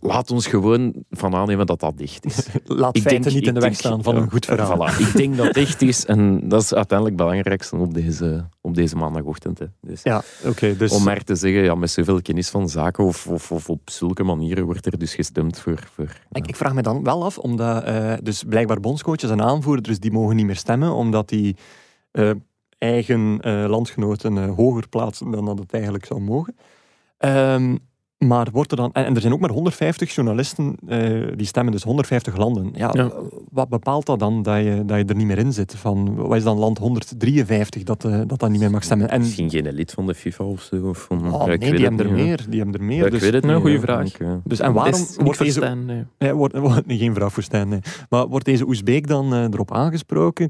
C: Laat ons gewoon van aannemen dat dat dicht is.
A: Laat
C: Ik
A: feiten
C: denk-
A: niet in de weg
C: denk-
A: staan van een goed verhaal.
C: voilà. Ik denk dat het echt is en dat is uiteindelijk het belangrijkste op deze, op deze maandagochtend. Hè. Dus,
A: Ja, oké. dus
C: Om maar te zeggen, ja, met zoveel kennis van zaken of, of, of op zulke manieren wordt er dus gestemd voor... voor
A: Ik, ik vraag me dan wel af, omdat eh, dus blijkbaar bondscoaches en aanvoerders die mogen niet meer stemmen, omdat die eh, eigen eh, landgenoten hoger plaatsen dan dat het eigenlijk zou mogen. Ehm, maar wordt er dan, en, er zijn ook maar 150 journalisten eh, die stemmen, dus 150 landen. Ja,
D: Ja.
A: Wat bepaalt dat dan dat je, dat je er niet meer in zit? Van, wat is dan land 153 dat, eh, dat dan niet meer mag stemmen? En,
C: Misschien geen lid van de FIFA of zo. Of van,
A: oh,
C: ja,
A: nee, die hebben er meer. Die hebben er meer.
C: Ja, ik
A: dus,
C: weet het
D: Nou,
C: niet.
D: goeie
C: hè.
D: vraag.
C: Ik,
A: dus, en waarom
D: Best
A: wordt deze
D: nee.
A: Ja, wordt, wordt geen vraag voor Stijn, nee. Maar wordt deze Oezbeek dan eh, erop aangesproken?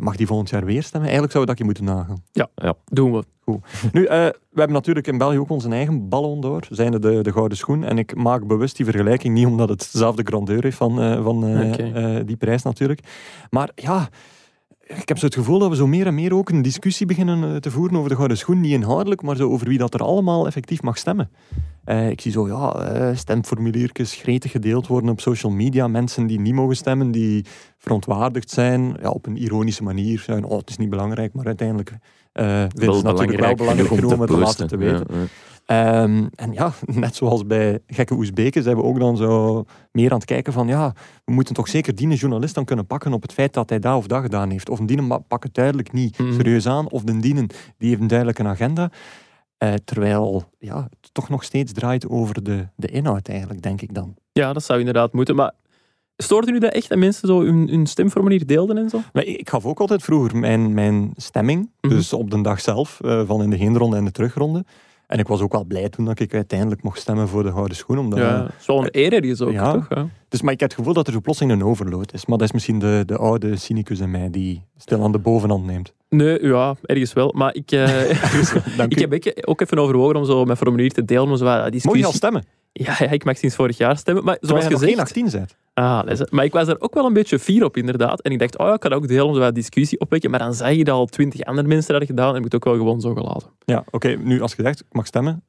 A: Mag die volgend jaar weer stemmen? Eigenlijk zou we dat je moeten nagaan.
D: Doen we.
A: Nu, eh, we hebben natuurlijk in België ook onze eigen ballon d'or, zijnde de, de gouden schoen. En ik maak bewust die vergelijking niet omdat het dezelfde grandeur heeft van, eh, van eh, die prijs natuurlijk. Maar ja, ik heb zo het gevoel dat we zo meer en meer ook een discussie beginnen eh, te voeren over de gouden schoen. Niet inhoudelijk, maar zo over wie dat er allemaal effectief mag stemmen. Eh, ik zie zo, ja, eh, stemformuliertjes gretig gedeeld worden op social media. Mensen die niet mogen stemmen, die verontwaardigd zijn. Ja, op een ironische manier. Zijn, oh, het is niet belangrijk, maar uiteindelijk eh vinden ze natuurlijk wel belangrijk
C: genoeg
A: genomen te laten te weten.
C: Ja, ja.
A: Ehm, en ja, net zoals bij gekke Oezbeken zijn we ook dan zo meer aan het kijken van ja, we moeten toch zeker die journalist dan kunnen pakken op het feit dat hij dat of dat gedaan heeft. Of een dienen ma- pak het duidelijk niet
D: Mhm.
A: serieus aan, of de dienen die heeft een duidelijke agenda. Eh, terwijl ja, het toch nog steeds draait over de, de inhoud eigenlijk, denk ik dan.
D: Ja, dat zou inderdaad moeten. Maar stoort u dat echt dat mensen zo hun, hun stemformulier deelden en zo?
A: Maar ik ik gaf ook altijd vroeger mijn, mijn stemming,
D: Mhm.
A: dus op de dag zelf, eh, van in de heenronde en de terugronde. En ik was ook wel blij toen dat ik uiteindelijk mocht stemmen voor de gouden schoen. Omdat,
D: Ja, is een eer ergens ook,
A: Ja.
D: toch?
A: Dus, maar ik heb het gevoel dat er zo plotseling een overload is. Maar dat is misschien de, de oude cynicus in mij die stil aan de bovenhand neemt.
D: Nee, ja, ergens wel. Maar ik, eh, ik heb ook even overwogen om zo mijn formulier te delen. Om zo
A: Mocht
D: discussie...
A: je al stemmen?
D: Ja, ja, ik mag sinds vorig jaar stemmen. Maar zoals
A: je
D: gezegd...
A: 18 bent.
D: Ah, maar ik was er ook wel een beetje fier op, inderdaad. En ik dacht, oh ja, ik kan ook delen om wat discussie opwekken. Maar dan zag je dat al twintig andere mensen dat hadden gedaan. En heb ik het ook wel gewoon zo gelaten.
A: Ja, oké. Nu, als je zegt, ik mag stemmen.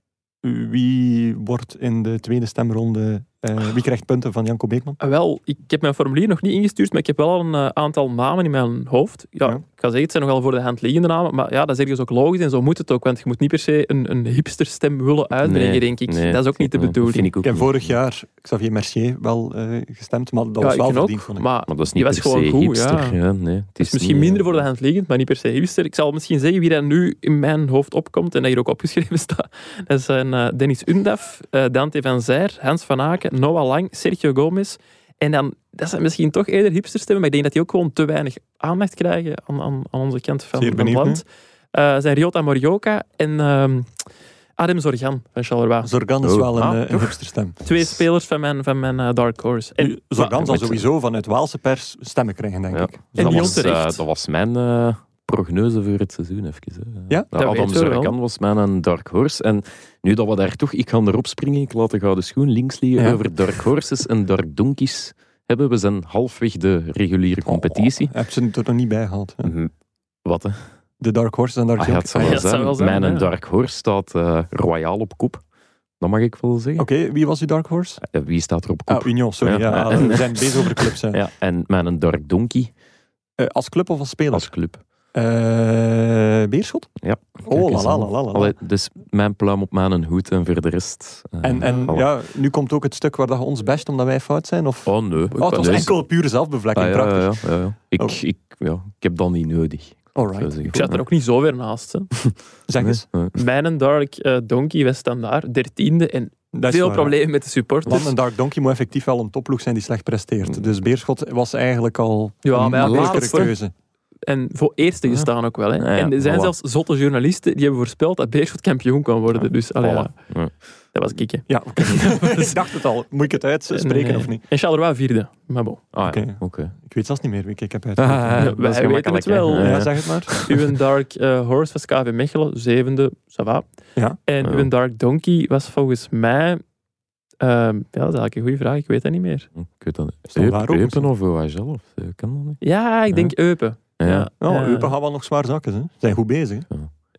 A: Wie wordt in de tweede stemronde... eh, wie krijgt punten van Janko Beekman?
D: Ah, Wel, ik heb mijn formulier nog niet ingestuurd, maar ik heb wel al een eh, aantal namen in mijn hoofd. Ja,
A: Ja.
D: ik ga zeggen, het zijn nogal voor de hand liggende namen, maar ja, dat is ergens ook logisch en zo moet het ook, want je moet niet per se een, een hipsterstem willen uitbrengen,
C: Nee,
D: denk ik.
C: nee,
D: dat is ook niet de bedoeling.
C: vind ik ook
A: Ik heb
C: niet.
A: vorig jaar Xavier Mercier wel eh, gestemd, maar dat
D: ja,
A: was wel verdiend,
D: ook,
A: vond ik.
D: maar
C: Maar dat is niet
D: was gewoon goed,
C: hipster.
D: ja.
C: Ja. nee, het
D: het is misschien
C: niet,
D: minder
C: eh,
D: voor de hand liggend, maar niet per se hipster. Ik zal misschien zeggen wie dat nu in mijn hoofd opkomt en dat hier ook opgeschreven staat. Dat zijn eh, Dennis Undaf, eh, Dante van Zijr, Hans van Aken, Noah Lang, Sergio Gomez. En dan, dat zijn misschien toch eerder hipsterstemmen, maar ik denk dat die ook gewoon te weinig aandacht krijgen aan, aan, aan onze kant van, het land. Eh zijn Ryota Morioka en ehm, Adem Zorgan van Charleroi.
A: Zorgan is
C: Oh,
A: wel een,
D: ah,
A: eh, een
D: toch?
A: hipsterstem.
D: Twee spelers van mijn, van mijn eh, Dark Horse. En,
A: Zorgan zal sowieso vanuit Waalse pers stemmen krijgen, denk
C: Ja.
A: ik.
D: En
C: dat, was, eh, dat was mijn eh, prognose voor het seizoen. Even, hè.
A: Ja?
D: Dat
C: Adam. Zorgan was mijn dark horse. En nu dat we daar toch... Ik ga erop springen, ik laat de gouden schoen links liggen
A: Ja.
C: over dark horses en dark donkeys hebben. We zijn halfweg de reguliere competitie.
A: Oh, heb ze het er nog niet bij gehaald. hè?
C: Mhm. Wat, hè?
A: De Dark Horse en Dark
C: Ah, ja, het
D: Ja,
C: wel
D: zijn,
C: Mijn
D: ja.
C: dark horse staat eh, royaal op kop. Dat mag ik wel zeggen.
A: Oké, wie was uw Dark Horse?
C: Eh, Wie staat er op kop?
A: Ah, Union, sorry.
C: Ja.
A: We zijn bezig over clubs. hè.
C: ja, en mijn dark donkey
A: Eh, als club of als speler?
C: als club.
A: Eh, Beerschot?
C: Ja.
A: Oh, la la la.
C: Allee, dus mijn pluim op mijn hoed en voor de rest... eh,
A: En, en
C: voilà.
A: ja, nu komt ook het stuk waar dat je ons best omdat wij fout zijn? Of?
C: Oh nee.
A: Oh, het was
C: Nee,
A: enkel pure zelfbevlekking,
C: Ah, ja,
A: prachtig.
C: ja, ja, ja. Ik,
A: Oh.
C: ik, ja, ik heb dat niet nodig.
A: Alright.
D: ik zat er ook niet zo ver naast. Hè.
A: Zeg eens.
C: Nee, nee.
D: Mijn Dark eh, Donkey was standaard, dertiende. En veel problemen met de supporters.
A: Want een Dark Donkey moet effectief wel een topploeg zijn die slecht presteert. Dus Beerschot was eigenlijk al
D: Ja,
A: een
D: maar ja,
A: makkelijkere
D: laatste.
A: keuze.
D: En voor eerste
C: Ja.
D: gestaan ook wel. Hè.
C: Ja, ja,
D: en er zijn
C: voilà.
D: zelfs zotte journalisten die hebben voorspeld dat Beerschot kampioen kan worden. Dus allee, ja,
C: Voilà. Ja.
D: dat was kicken.
A: Ja, oké. ik dacht het al. Moet ik het uitspreken of niet?
D: En Charleroi vierde. Maar bon.
C: Ah, ja,
A: Oké.
C: oké.
A: Ik weet zelfs niet meer wie ik heb
C: Ah,
A: uitgesproken.
C: dat
D: wij weten het wel.
A: ja,
C: Ja.
A: zeg het maar.
D: Uw Dark eh, Horse was KV Mechelen, zevende, ça va.
A: Ja.
D: En
C: Ja.
D: uw Dark Donkey was volgens mij... ehm, ja, dat is eigenlijk een goede vraag. Ik weet dat niet meer.
C: Ik weet dat niet. Eupen of eh, kan dat niet?
D: Ja, ik denk Eupen.
C: Ja.
A: Oh,
D: eh,
A: Eupen gaat wel nog zwaar zakken. Ze zijn goed bezig. hè.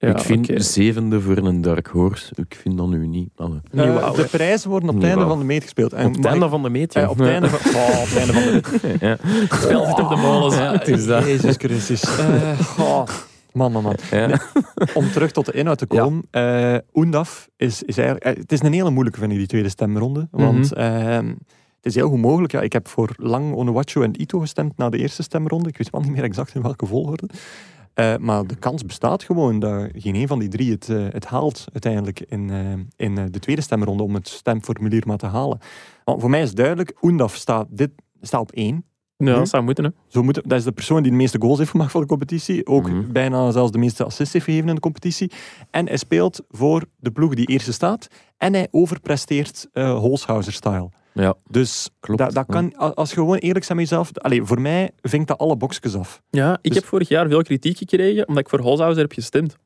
D: ja,
C: ik vind zevende voor een dark horse. Ik vind dat nu niet.
A: De prijzen worden op het einde van de meet gespeeld. En
C: op het einde van de meet,
A: eh,
C: ja.
A: op het einde van, oh, op het einde van de
C: ja.
D: Het spel zit op de molen.
A: Ja,
D: het is dat.
A: Jezus Christus. Oh, man, man, man.
C: Ja.
A: Om terug tot de inhoud te komen. eh Oendaf is, is eigenlijk... eh, het is een hele moeilijke, vind ik, die tweede stemronde. Want
D: Mhm.
A: ehm, is heel goed mogelijk. Ja, ik heb voor Lang, Onuwachu en Ito gestemd na de eerste stemronde. Ik weet wel niet meer exact in welke volgorde. Eh, maar de kans bestaat gewoon dat geen een van die drie het, eh, het haalt uiteindelijk in, eh, in eh, de tweede stemronde om het stemformulier maar te halen. Want voor mij is duidelijk, Oendaf staat, dit, staat op één.
D: Ja, dat zou moeten. Hè.
A: Zo moet, dat is de persoon die de meeste goals heeft gemaakt voor de competitie. Ook
C: Mhm.
A: bijna zelfs de meeste assists heeft gegeven in de competitie. En hij speelt voor de ploeg die eerste staat. En hij overpresteert eh Holshouser-style.
C: Ja.
A: Dus
C: Klopt,
A: dat, dat kan, als je gewoon eerlijk bent met jezelf... Voor mij vinkt dat alle boxjes af.
D: Ja, ik
A: Dus-
D: heb vorig jaar veel kritiek gekregen omdat ik voor Holshouser heb gestemd.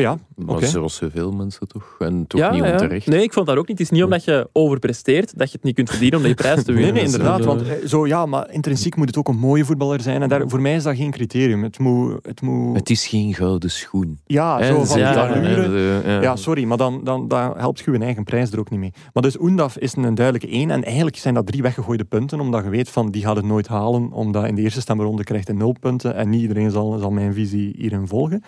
A: Ja,
C: Maar
A: oké.
C: zoals zoveel mensen toch? En toch
D: ja,
C: niet
D: ja.
C: onterecht.
D: Nee, ik vond dat ook niet. Het is niet omdat je overpresteert dat je het niet kunt verdienen om die prijs te
A: Nee,
D: winnen.
A: nee,
D: Dus,
A: inderdaad.
D: eh,
A: Want eh, zo, ja, maar intrinsiek moet het ook een mooie voetballer zijn. En daar, voor mij is dat geen criterium. Het moet... Het moet
C: Het is geen gouden schoen.
A: ja, zo van
D: ja,
C: ja.
A: Ja, sorry, maar dan, dan, dan helpt je je eigen prijs er ook niet mee. Maar dus Oendaf is een duidelijke één. En eigenlijk zijn dat drie weggegooide punten, omdat je weet van die gaat het nooit halen, omdat in de eerste stemronde krijgt hij nul punten en niet iedereen zal, zal mijn visie hierin volgen.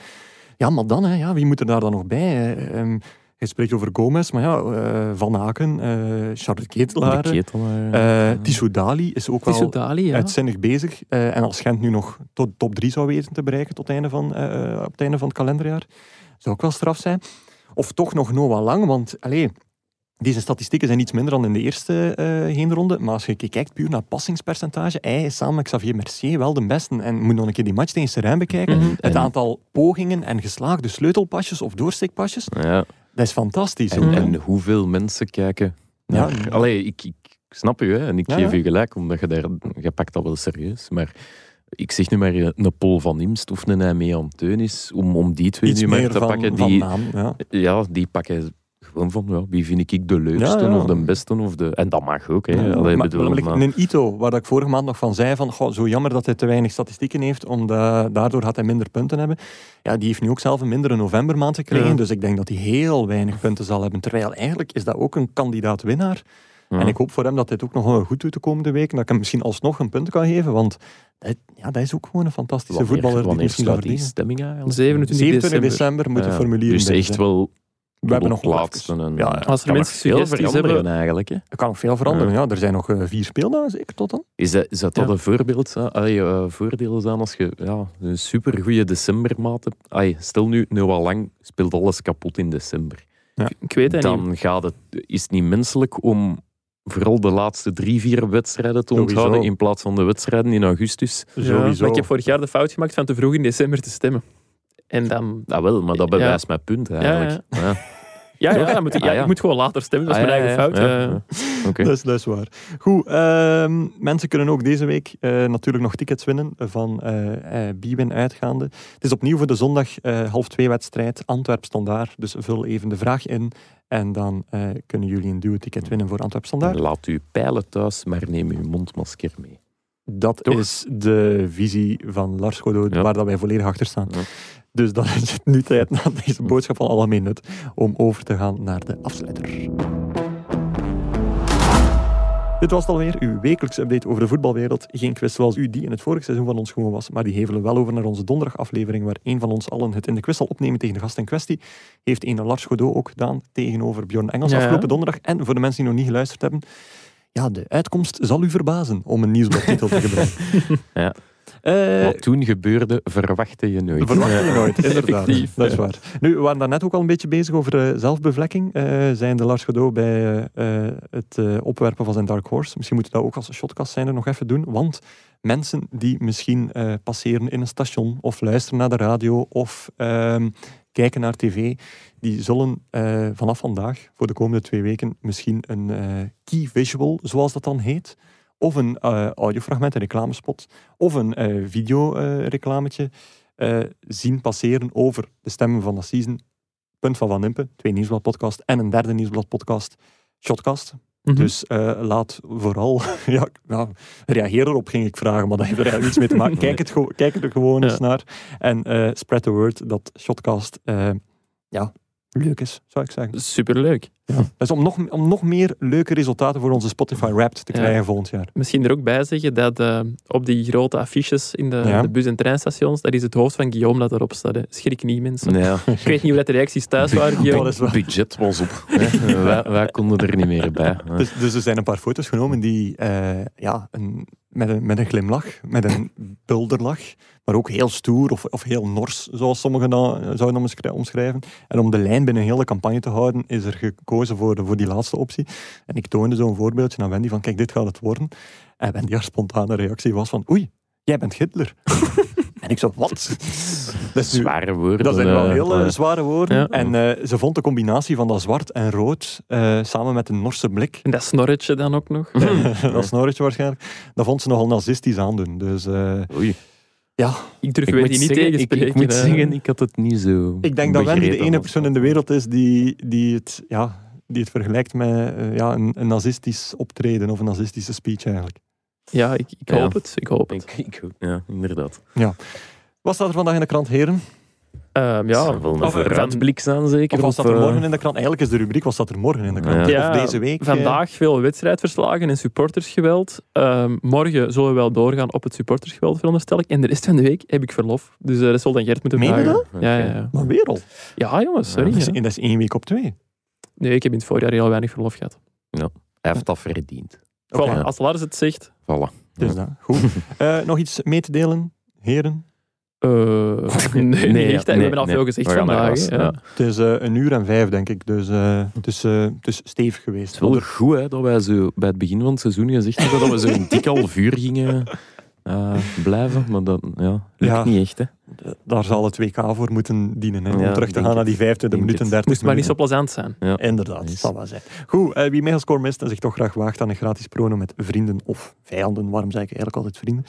A: Ja, maar dan, hè, ja, wie moet er daar dan nog bij? hè? Ehm, je spreekt over Gomez, maar ja, eh, Van Aken, eh Charlotte Ketelaar,
C: ketelaar.
A: Tissou Dali is ook wel
D: Tissou Dali, ja.
A: uitzinnig bezig. En als Gent nu nog tot top 3 zou weten te bereiken tot het einde van, op het einde van het kalenderjaar, zou ook wel straf zijn. Of toch nog Noah Lang, want allee, deze statistieken zijn iets minder dan in de eerste eh heenronde. Maar als je kijkt puur naar passingspercentage, hij is samen met Xavier Mercier wel de beste. En moet nog een keer die match tegen Serijn bekijken.
D: Mhm.
A: Het aantal pogingen en geslaagde sleutelpasjes of doorsteekpasjes,
C: ja.
A: dat is fantastisch.
C: En, en hoeveel mensen kijken.
A: Ja.
C: naar- Allee, ik, ik snap je hè, en ik
A: Ja,
C: geef
A: ja.
C: je gelijk, omdat je daar, je pakt dat wel serieus. Maar ik zeg nu maar eh, een Paul van Imst of een Nijmee Teunis, om, om die twee
A: Iets
C: nu maar te
A: van,
C: pakken.
A: van
C: Die,
A: naam. Ja.
C: ja, die pakken van, ja, wie vind ik de leukste
A: Ja, ja.
C: of de beste. Of de, en dat mag ook. Hè.
A: Ja,
C: Allee,
A: maar,
C: bedoel,
A: maar
C: maar-
A: een Ito, waar dat ik vorige maand nog van zei, van, goh, zo jammer dat hij te weinig statistieken heeft, omdat daardoor gaat hij minder punten hebben. Ja, die heeft nu ook zelf een mindere novembermaand gekregen,
D: Ja.
A: dus ik denk dat hij heel weinig punten zal hebben. Terwijl eigenlijk is dat ook een kandidaat winnaar.
C: ja.
A: En ik hoop voor hem dat dit ook nog goed doet de komende weken, dat ik hem misschien alsnog een punt kan geven, want dat, ja, dat is ook gewoon een fantastische
C: Wanneer-
A: voetballer die
C: wanneer
A: misschien
C: die
A: verdienen.
C: stemming eigenlijk?
D: 27
A: 27
D: december.
A: december moet de
C: Ja,
A: formulier
C: Dus echt wel
A: We hebben nog even-
C: En,
A: Ja, ja.
D: Als er mensen suggesties hebben-
C: eigenlijk. Hè.
A: Er kan nog veel veranderen. Ja. er zijn nog eh, vier speeldagen zeker tot dan.
C: Is dat, is dat, een voorbeeld, za- allee, eh, voordeel zijn als je ja, een supergoeie decembermaat hebt? Allee, stel nu, Noah Lang speelt alles kapot in december.
D: Ik weet het niet.
C: Dan gaat het, is het niet menselijk om vooral de laatste drie, vier wedstrijden te
A: Sowieso.
C: onthouden in plaats van de wedstrijden in augustus.
D: Ja, maar ik heb vorig jaar de fout gemaakt van te vroeg in december te stemmen. En dan...
C: Dat wel, maar dat
D: Ja.
C: bewijst mijn punt eigenlijk. Ja,
D: Ja, ja, dan moet, ik- ja,
C: Ah,
D: ik moet gewoon later stemmen. Dat is
C: Ah,
D: mijn
C: ja,
D: eigen
C: ja,
D: fout.
C: ja,
D: eh.
C: ja.
A: Dat, is, dat is waar. Goed, ehm, mensen kunnen ook deze week eh, natuurlijk nog tickets winnen van eh eh Bwin uitgaande. Het is opnieuw voor de zondag eh, half twee wedstrijd Antwerp Standaard. Dus vul even de vraag in en dan eh, kunnen jullie een duo-ticket winnen voor Antwerp Standaard.
C: Laat uw pijlen thuis, maar neem uw mondmasker mee.
A: Dat
C: Toch?
A: is de visie van Lars Godot,
C: Ja.
A: waar dat wij volledig achter staan.
C: Ja.
A: Dus dan is het nu tijd na deze boodschap van algemeen nut om over te gaan naar de afsluiter. Dit was het alweer, uw wekelijkse update over de voetbalwereld. Geen quiz zoals u die in het vorige seizoen van ons gewoon was, maar die hevelen wel over naar onze donderdagaflevering, waar een van ons allen het in de quiz zal opnemen tegen de gast in kwestie. Heeft een Lars Godot ook gedaan tegenover Bjorn Engels
D: Ja.
A: afgelopen donderdag. En voor de mensen die nog niet geluisterd hebben, ja, de uitkomst zal u verbazen, om een nieuwsbladtitel te gebruiken.
C: Ja.
A: Eh,
C: Wat toen gebeurde, verwachtte je nooit.
A: Verwacht je nooit, inderdaad.
D: Effectief,
A: dat is waar. Nu, we waren daarnet ook al een beetje bezig over eh, zelfbevlekking. Eh zijn de Lars Godot bij het eh, opwerpen van zijn Dark Horse. Misschien moeten we dat ook als shotcast zijn er nog even doen. Want mensen die misschien eh, passeren in een station of luisteren naar de radio of ehm, kijken naar tv, die zullen eh, vanaf vandaag, voor de komende twee weken, misschien een eh, key visual, zoals dat dan heet, of een eh, audiofragment, een reclamespot, of een eh videoreclametje eh, zien passeren over de stemmen van de season. Punt van Van Impe, twee nieuwsbladpodcast en een derde nieuwsbladpodcast, Shotcast.
D: Mhm.
A: Dus laat vooral, ja, ja, reageer erop ging ik vragen, maar dat heeft er eigenlijk niets mee te maken. Kijk, het kijk er gewoon
D: Ja.
A: eens naar en spread the word dat Shotcast ja, leuk is, zou ik zeggen.
D: Superleuk.
A: Is om nog, om nog meer leuke resultaten voor onze Spotify Wrapped te
D: Ja.
A: krijgen volgend jaar.
D: Misschien er ook bij zeggen dat eh, op die grote affiches in de,
A: Ja.
D: de bus- en treinstations, dat is het hoofd van Guillaume dat erop staat. hè. Schrik niet, mensen.
C: Ja.
D: Ik weet niet hoe dat de reacties thuis waren, Guillaume.
C: budget was op. wij, wij konden er niet meer bij.
A: Dus, dus er zijn een paar foto's genomen die eh, ja, een, met, een, met een glimlach, met een bulderlach, maar ook heel stoer of, of heel nors, zoals sommigen dat eh, zouden omschrij- omschrijven. En om de lijn binnen heel de campagne te houden, is er gekozen voor, voor die laatste optie. En ik toonde zo'n voorbeeldje aan Wendy van, kijk, dit gaat het worden. En Wendy, haar spontane reactie was van, oei, jij bent Hitler. en ik zo, wat? Dat is nu-
C: Zware woorden.
A: dat zijn wel
C: eh,
A: heel eh, zware woorden.
D: Ja.
A: En eh, ze vond de combinatie van dat zwart en rood, eh, samen met een Norse blik,
D: En dat snorretje dan ook nog.
A: dat snorretje waarschijnlijk, dat vond ze nogal nazistisch aandoen. Dus eh,
C: Oei.
A: Ja,
D: Ik durf
C: Ik
D: die niet
C: zeggen, ik,
D: tegenspreken.
C: ik moet zeggen, ik had het niet zo
A: ik denk dat Wendy de ene persoon in de wereld is die, die, het, ja, die het vergelijkt met ja, een, een nazistisch optreden of een nazistische speech eigenlijk.
D: Ja, ik, ik
C: Ja.
D: hoop het. Ik hoop het.
C: Ik, ik, ja, inderdaad.
A: Wat staat er vandaag in de krant, heren?
D: Ehm, ja,
C: wel een
D: of, eh,
C: vooruitblik zeker?
A: Of wat staat er
C: eh,
A: morgen in de krant? Eigenlijk is de rubriek wat staat er morgen in de krant?
C: Ja.
A: Of deze week? eh,
D: Vandaag veel wedstrijdverslagen en supportersgeweld. Ehm, morgen zullen we wel doorgaan op het supportersgeweld, veronderstel ik. En de rest van de week heb ik verlof. Dus eh, dat zal dan Gert moeten
A: Meen je
D: vragen.
C: dat?
D: Ja, ja, ja.
A: Maar weer al.
D: ja, jongens, sorry.
A: dat, is,
D: ja.
A: dat is één week op twee.
D: Nee, ik heb in het voorjaar heel weinig verlof gehad.
C: Hij heeft dat verdiend.
A: Oké.
D: Voilà, als Lars het zegt.
C: Voilà.
A: Dus dat. Goed. Eh, nog iets mee te delen, heren?
D: eh, nee,
C: Nee,
D: echt.
C: nee,
D: we hebben al
C: nee.
D: veel gezegd vandaag.
C: ja.
D: Ja.
A: Het is eh, een uur en vijf, denk ik. Dus eh, het, is, het is stevig geweest.
C: Het is wel goed hè, dat wij zo bij het begin van het seizoen gezegd hebben dat we zo een dik half uur gingen eh, blijven. Maar dat ja, lukt
A: Ja.
C: niet echt. Hè.
A: Daar zal het WK voor moeten dienen. Hè, om
C: Ja,
A: terug te gaan naar die 25
C: Denk
A: minuten,
C: het.
A: 30
D: Moest maar niet zo plezant zijn.
C: Ja.
A: Inderdaad, dat
C: Nice.
A: zal wel zijn. Goed, eh, wie Megascore mist en zich toch graag waagt aan een gratis prono met vrienden of vijanden, waarom zeg ik eigenlijk altijd vrienden,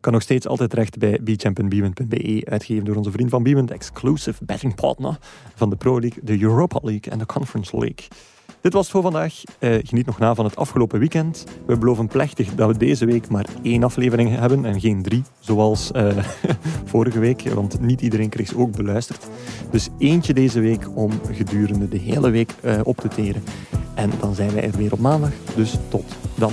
A: kan nog steeds altijd terecht bij bchampionbeeman.be, uitgegeven door onze vriend van Beeman, de exclusive betting partner van de Pro League, de Europa League en de Conference League. Dit was het voor vandaag. Eh, geniet nog na van het afgelopen weekend. We beloven plechtig dat we deze week maar één aflevering hebben en geen drie, zoals eh, vorige week, want niet iedereen kreeg ze ook beluisterd. Dus eentje deze week om gedurende de hele week eh, op te teren. En dan zijn wij er weer op maandag. Dus tot dan.